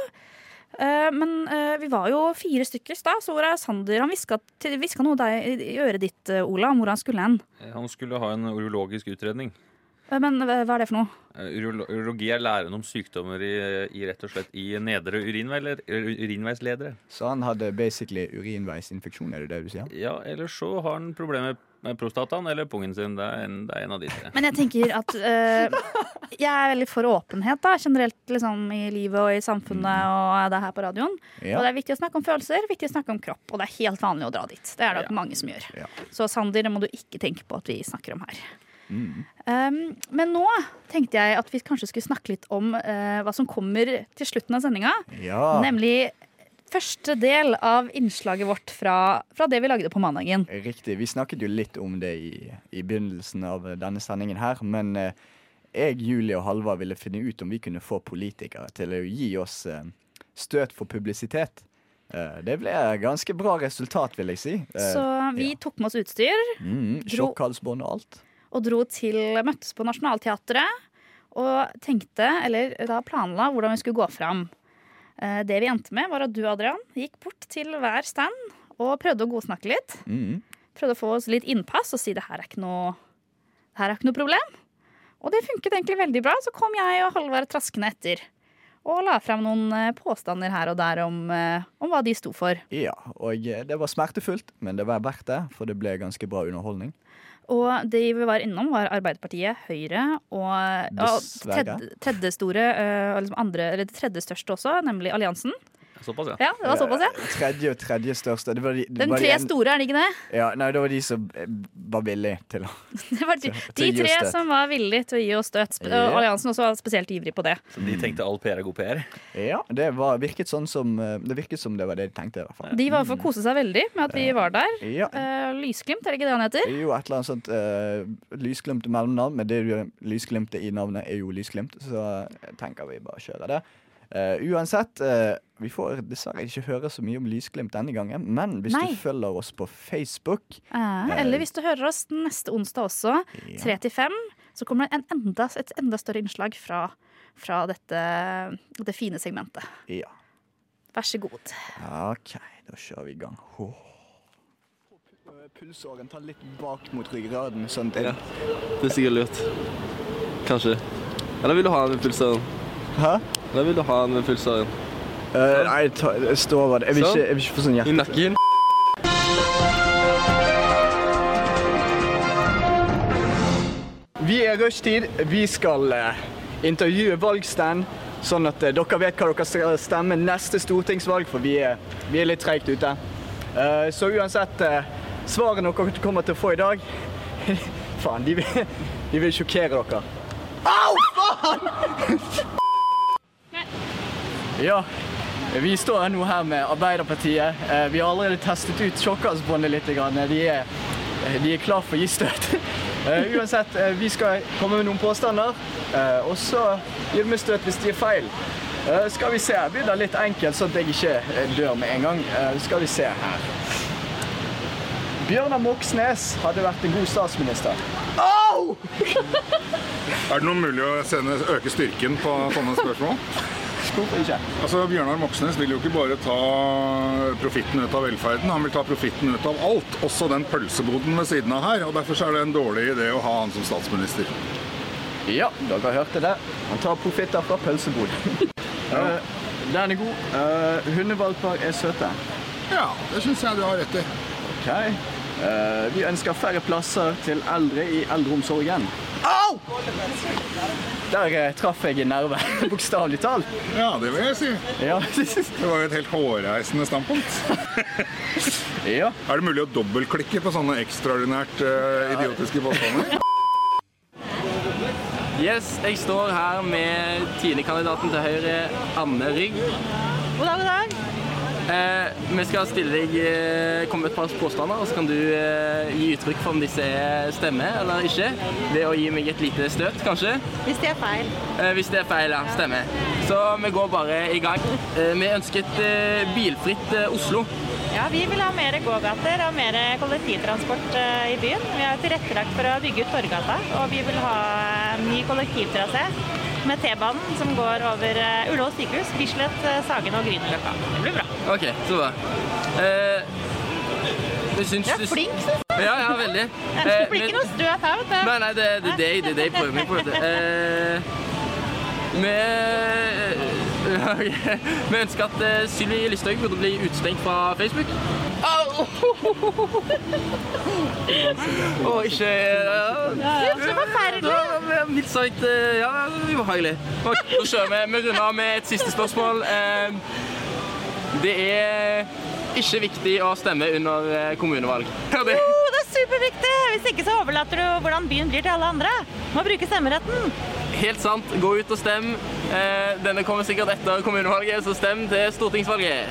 Eh, Men eh, vi var jo fire stykker i stad, så hvor er Sander? Han hviska noe deg i øret ditt, eh, Ola, om hvor han skulle hen. Han skulle ha en urologisk utredning. Men hva er det for noe? Urologi er læren om sykdommer i, i rett og slett i nedre urinveiler, urinveisledere. Så han hadde basically urinveisinfeksjon, er det det du sier? Ja, eller så har han problemer med prostataen eller pungen sin. Det er en, det er en av de tre. Men jeg tenker at eh, jeg er veldig for åpenhet da, generelt liksom, i livet og i samfunnet og det her på radioen. Ja. Og det er viktig å snakke om følelser, viktig å snakke om kropp, og det er helt vanlig å dra dit. Det er det ja. mange som gjør. Ja. Så Sander, det må du ikke tenke på at vi snakker om her. Mm. Um, men nå tenkte jeg at vi kanskje skulle snakke litt om uh, hva som kommer til slutten av sendinga. Ja. Nemlig første del av innslaget vårt fra, fra det vi lagde på mandagen. Riktig. Vi snakket jo litt om det i, i begynnelsen av denne sendingen her, men eh, jeg, Julie og Halvard ville finne ut om vi kunne få politikere til å gi oss eh, støt for publisitet. Eh, det ble ganske bra resultat, vil jeg si. Eh, Så vi tok med oss utstyr. mm, dro- Sjokkhalsbånd og alt. og dro til, møttes på Nationaltheatret og tenkte, eller da planla, hvordan vi skulle gå fram. Eh, Det vi endte med, var at du, Adrian, gikk bort til hver stand og prøvde å godsnakke litt. Mm. Prøvde å få oss litt innpass og si det her er ikke noe, det her er ikke noe problem. Og det funket egentlig veldig bra. Så kom jeg og Halvard traskende etter. Og la frem noen eh, påstander her og der om, eh, om hva de sto for. Ja, og eh, det var smertefullt, men det var verdt det, for det ble ganske bra underholdning. Og de vi var innom, var Arbeiderpartiet, Høyre og ja, tredje, tredje store, liksom andre, eller det tredje største også, nemlig Alliansen. Såpass, Ja, det var såpass, ja. Tredje og tredje største. Det var de, det Den var de tre en- store, er det ikke det? Ja, nei, det var de som eh, var villige til å Det var de, de tre som var villige til å gi oss støt. Ja. Og Alliansen også var spesielt ivrig på det. Så de tenkte all PR er god PR? Ja, det var, virket sånn som eh, Det virket som det var det de tenkte, i hvert fall. De var for å kose seg veldig med at vi var der. Ja. Uh, Lysglimt, er det ikke det han heter? Jo, et eller annet sånt uh, lysglimt mellomnavn, men det lysglimtet i navnet er jo lysglimt, så tenker vi bare kjører det. Eh, uansett, eh, vi får dessverre ikke høre så mye om lysglimt denne gangen, men hvis Nei. du følger oss på Facebook Eh, eller hvis du hører oss neste onsdag også, tre til fem, så kommer det en enda, et enda større innslag fra, fra dette, det fine segmentet. Ja. Vær så god. OK, da kjører vi i gang. Pulsåren tar litt bak mot ryggraden. Sånn Ja. Det er sikkert lurt. Kanskje. Eller vil du ha den pulsåren? Hæ? Eller vil du ha den med pulsåren? Eh, nei, ta, stå over det. Jeg vil, Sånn? ikke, jeg vil ikke få sånn hjerte. I nakken? Vi er rushtid. Vi skal uh, intervjue valgstand, sånn at uh, dere vet hva dere skal stemme neste stortingsvalg, for vi er, vi er litt treigt ute. Eh, så uansett, svarene dere kommer til å få i dag Faen, de vil, de vil sjokkere dere. Au, faen! Ja, vi står nå her med Arbeiderpartiet. Eh, Vi har allerede testet ut sjokkansbåndet litt. De er, de er klar for å gi støt. Eh, Uansett, eh, vi skal komme med noen påstander, eh, og så gir vi støt hvis de er feil. Eh, Skal vi se, jeg begynner litt enkelt, sånn at jeg ikke eh, dør med en gang. Eh, Skal vi se her. Bjørnar Moxnes hadde vært en god statsminister. Au! Er det noe mulig å sende, øke styrken på sånne spørsmål? Altså, Bjørnar Moxnes vil jo ikke bare ta profitten ut av velferden, han vil ta profitten ut av alt, også den pølseboden ved siden av her. og Derfor er det en dårlig idé å ha han som statsminister. Ja, dere hørte det. Han tar profitter fra pølsebod. ja. Den er god. Uh, Hundevalper er søte. Ja, det syns jeg du har rett i. Ok. Eh, vi ønsker færre plasser til eldre i eldreomsorgen. Au! Der eh, traff jeg en nerve, bokstavelig talt. Ja, det vil jeg si. Ja. Det var jo et helt hårreisende standpunkt. ja. Er det mulig å dobbeltklikke på sånne ekstraordinært uh, idiotiske påstander? Yes, jeg står her med tiendekandidaten til Høyre, Anne Rygg. God dag, god dag. Eh, vi skal stille deg eh, komme med et par påstander, og så kan du eh, gi uttrykk for om disse stemmer eller ikke. Ved å gi meg et lite støt, kanskje. Hvis det er feil. Eh, hvis det er feil, ja. Stemmer. Så vi går bare i gang. Eh, vi ønsker et eh, bilfritt Oslo. Ja, Vi vil ha mer gågater og mer kollektivtransport eh, i byen. Vi har tilrettelagt for å bygge ut Torgata, og vi vil ha en ny kollektivtrasé med T-banen som går over eh, Ullevål sykehus, Bislett, eh, Sagen og Grünerløkka. Det blir bra. OK, så bra. Eh, du syns Du er flink, synes jeg. Ja, ja, veldig. Eh, blir ikke noe støt her, vet du. Nei, nei, det, det, det, det er det jeg prøver meg på. vet du. Eh, vi, vi ønsker at eh, Sylvi Listhaug burde bli utestengt fra Facebook. Au! Og ikke så forferdelig. Mildt sagt eh, ja, ubehagelig. Nå kjører vi. Vi runder av med et siste spørsmål. Det er ikke viktig å stemme under eh, kommunevalg. Det- Jo, det er superviktig! Hvis ikke så overlater du hvordan byen blir til alle andre. Må bruke stemmeretten. Helt sant. Gå ut og stem. Eh, denne kommer sikkert etter kommunevalget, så stem til stortingsvalget.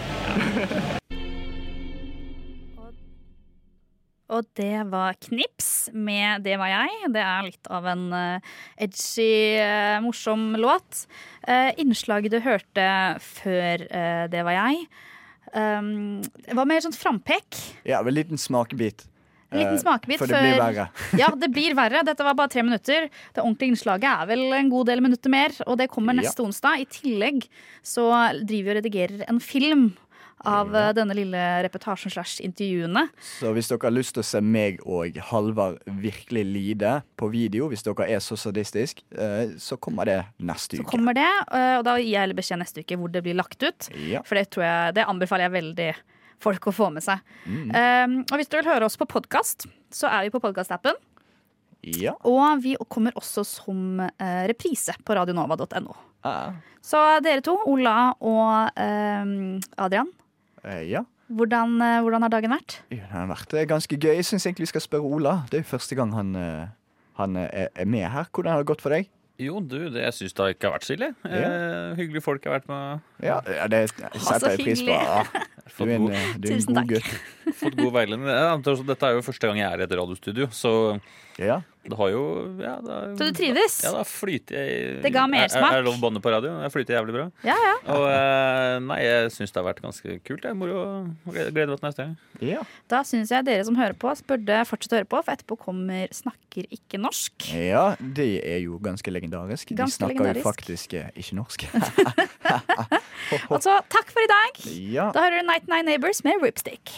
Og det var Knips med 'Det var jeg'. Det er litt av en eh, edgy, eh, morsom låt. Eh, innslaget du hørte før 'Det var jeg', var mer sånn frampek. Ja, en liten smakebit. En liten Eh, smakebit For det blir verre. ja, det blir verre. Dette var bare tre minutter. Det ordentlige innslaget er vel en god del minutter mer, og det kommer neste onsdag. I tillegg så driver vi og redigerer en film av eh, denne lille reportasjen slash intervjuene. Så hvis dere har lyst til å se meg og Halvard virkelig lide på video, hvis dere er så sadistisk, eh, så kommer det neste uke. Så kommer det, og da gir jeg beskjed neste uke hvor det blir lagt ut. Ja. For det, tror jeg, det anbefaler jeg veldig folk å få med seg. Mm. Um, og hvis du vil høre oss på podkast, så er vi på podkastappen. Ja. Og vi kommer også som uh, reprise på radionova.no. Ah. Så dere to, Ola og uh, Adrian, Eh, ja. hvordan, eh, hvordan har dagen vært? Ja, Det har vært ganske gøy. Jeg syns egentlig vi skal spørre Ola. Det er jo første gang han, han er med her. Hvordan har det gått for deg? Jo, du, det, jeg syns det ikke har vært så ille. Eh, hyggelige folk jeg har vært med. Ja, ja det setter jeg pris på. Ja. Du er en, du er en god gutt. Fått god veiledning. Dette er jo første gang jeg er i et radiostudio, så det har jo ja, det er, Så du trives? Ja, da flyter jeg Det ga mersmak. Er, er det lov å banne på radio? Jeg flyter jævlig bra. Ja, ja. Og eh, nei, jeg syns det har vært ganske kult. Jeg moro og gleder meg til neste gang. Da syns jeg dere som hører på, burde fortsette å høre på, for etterpå kommer Snakker ikke norsk. Ja, det er jo ganske legendarisk. De snakker legendarisk. jo faktisk eh, ikke norsk. Altså, takk for i dag. Ja. Da hører du Night Nine Neighbors med Ripstick.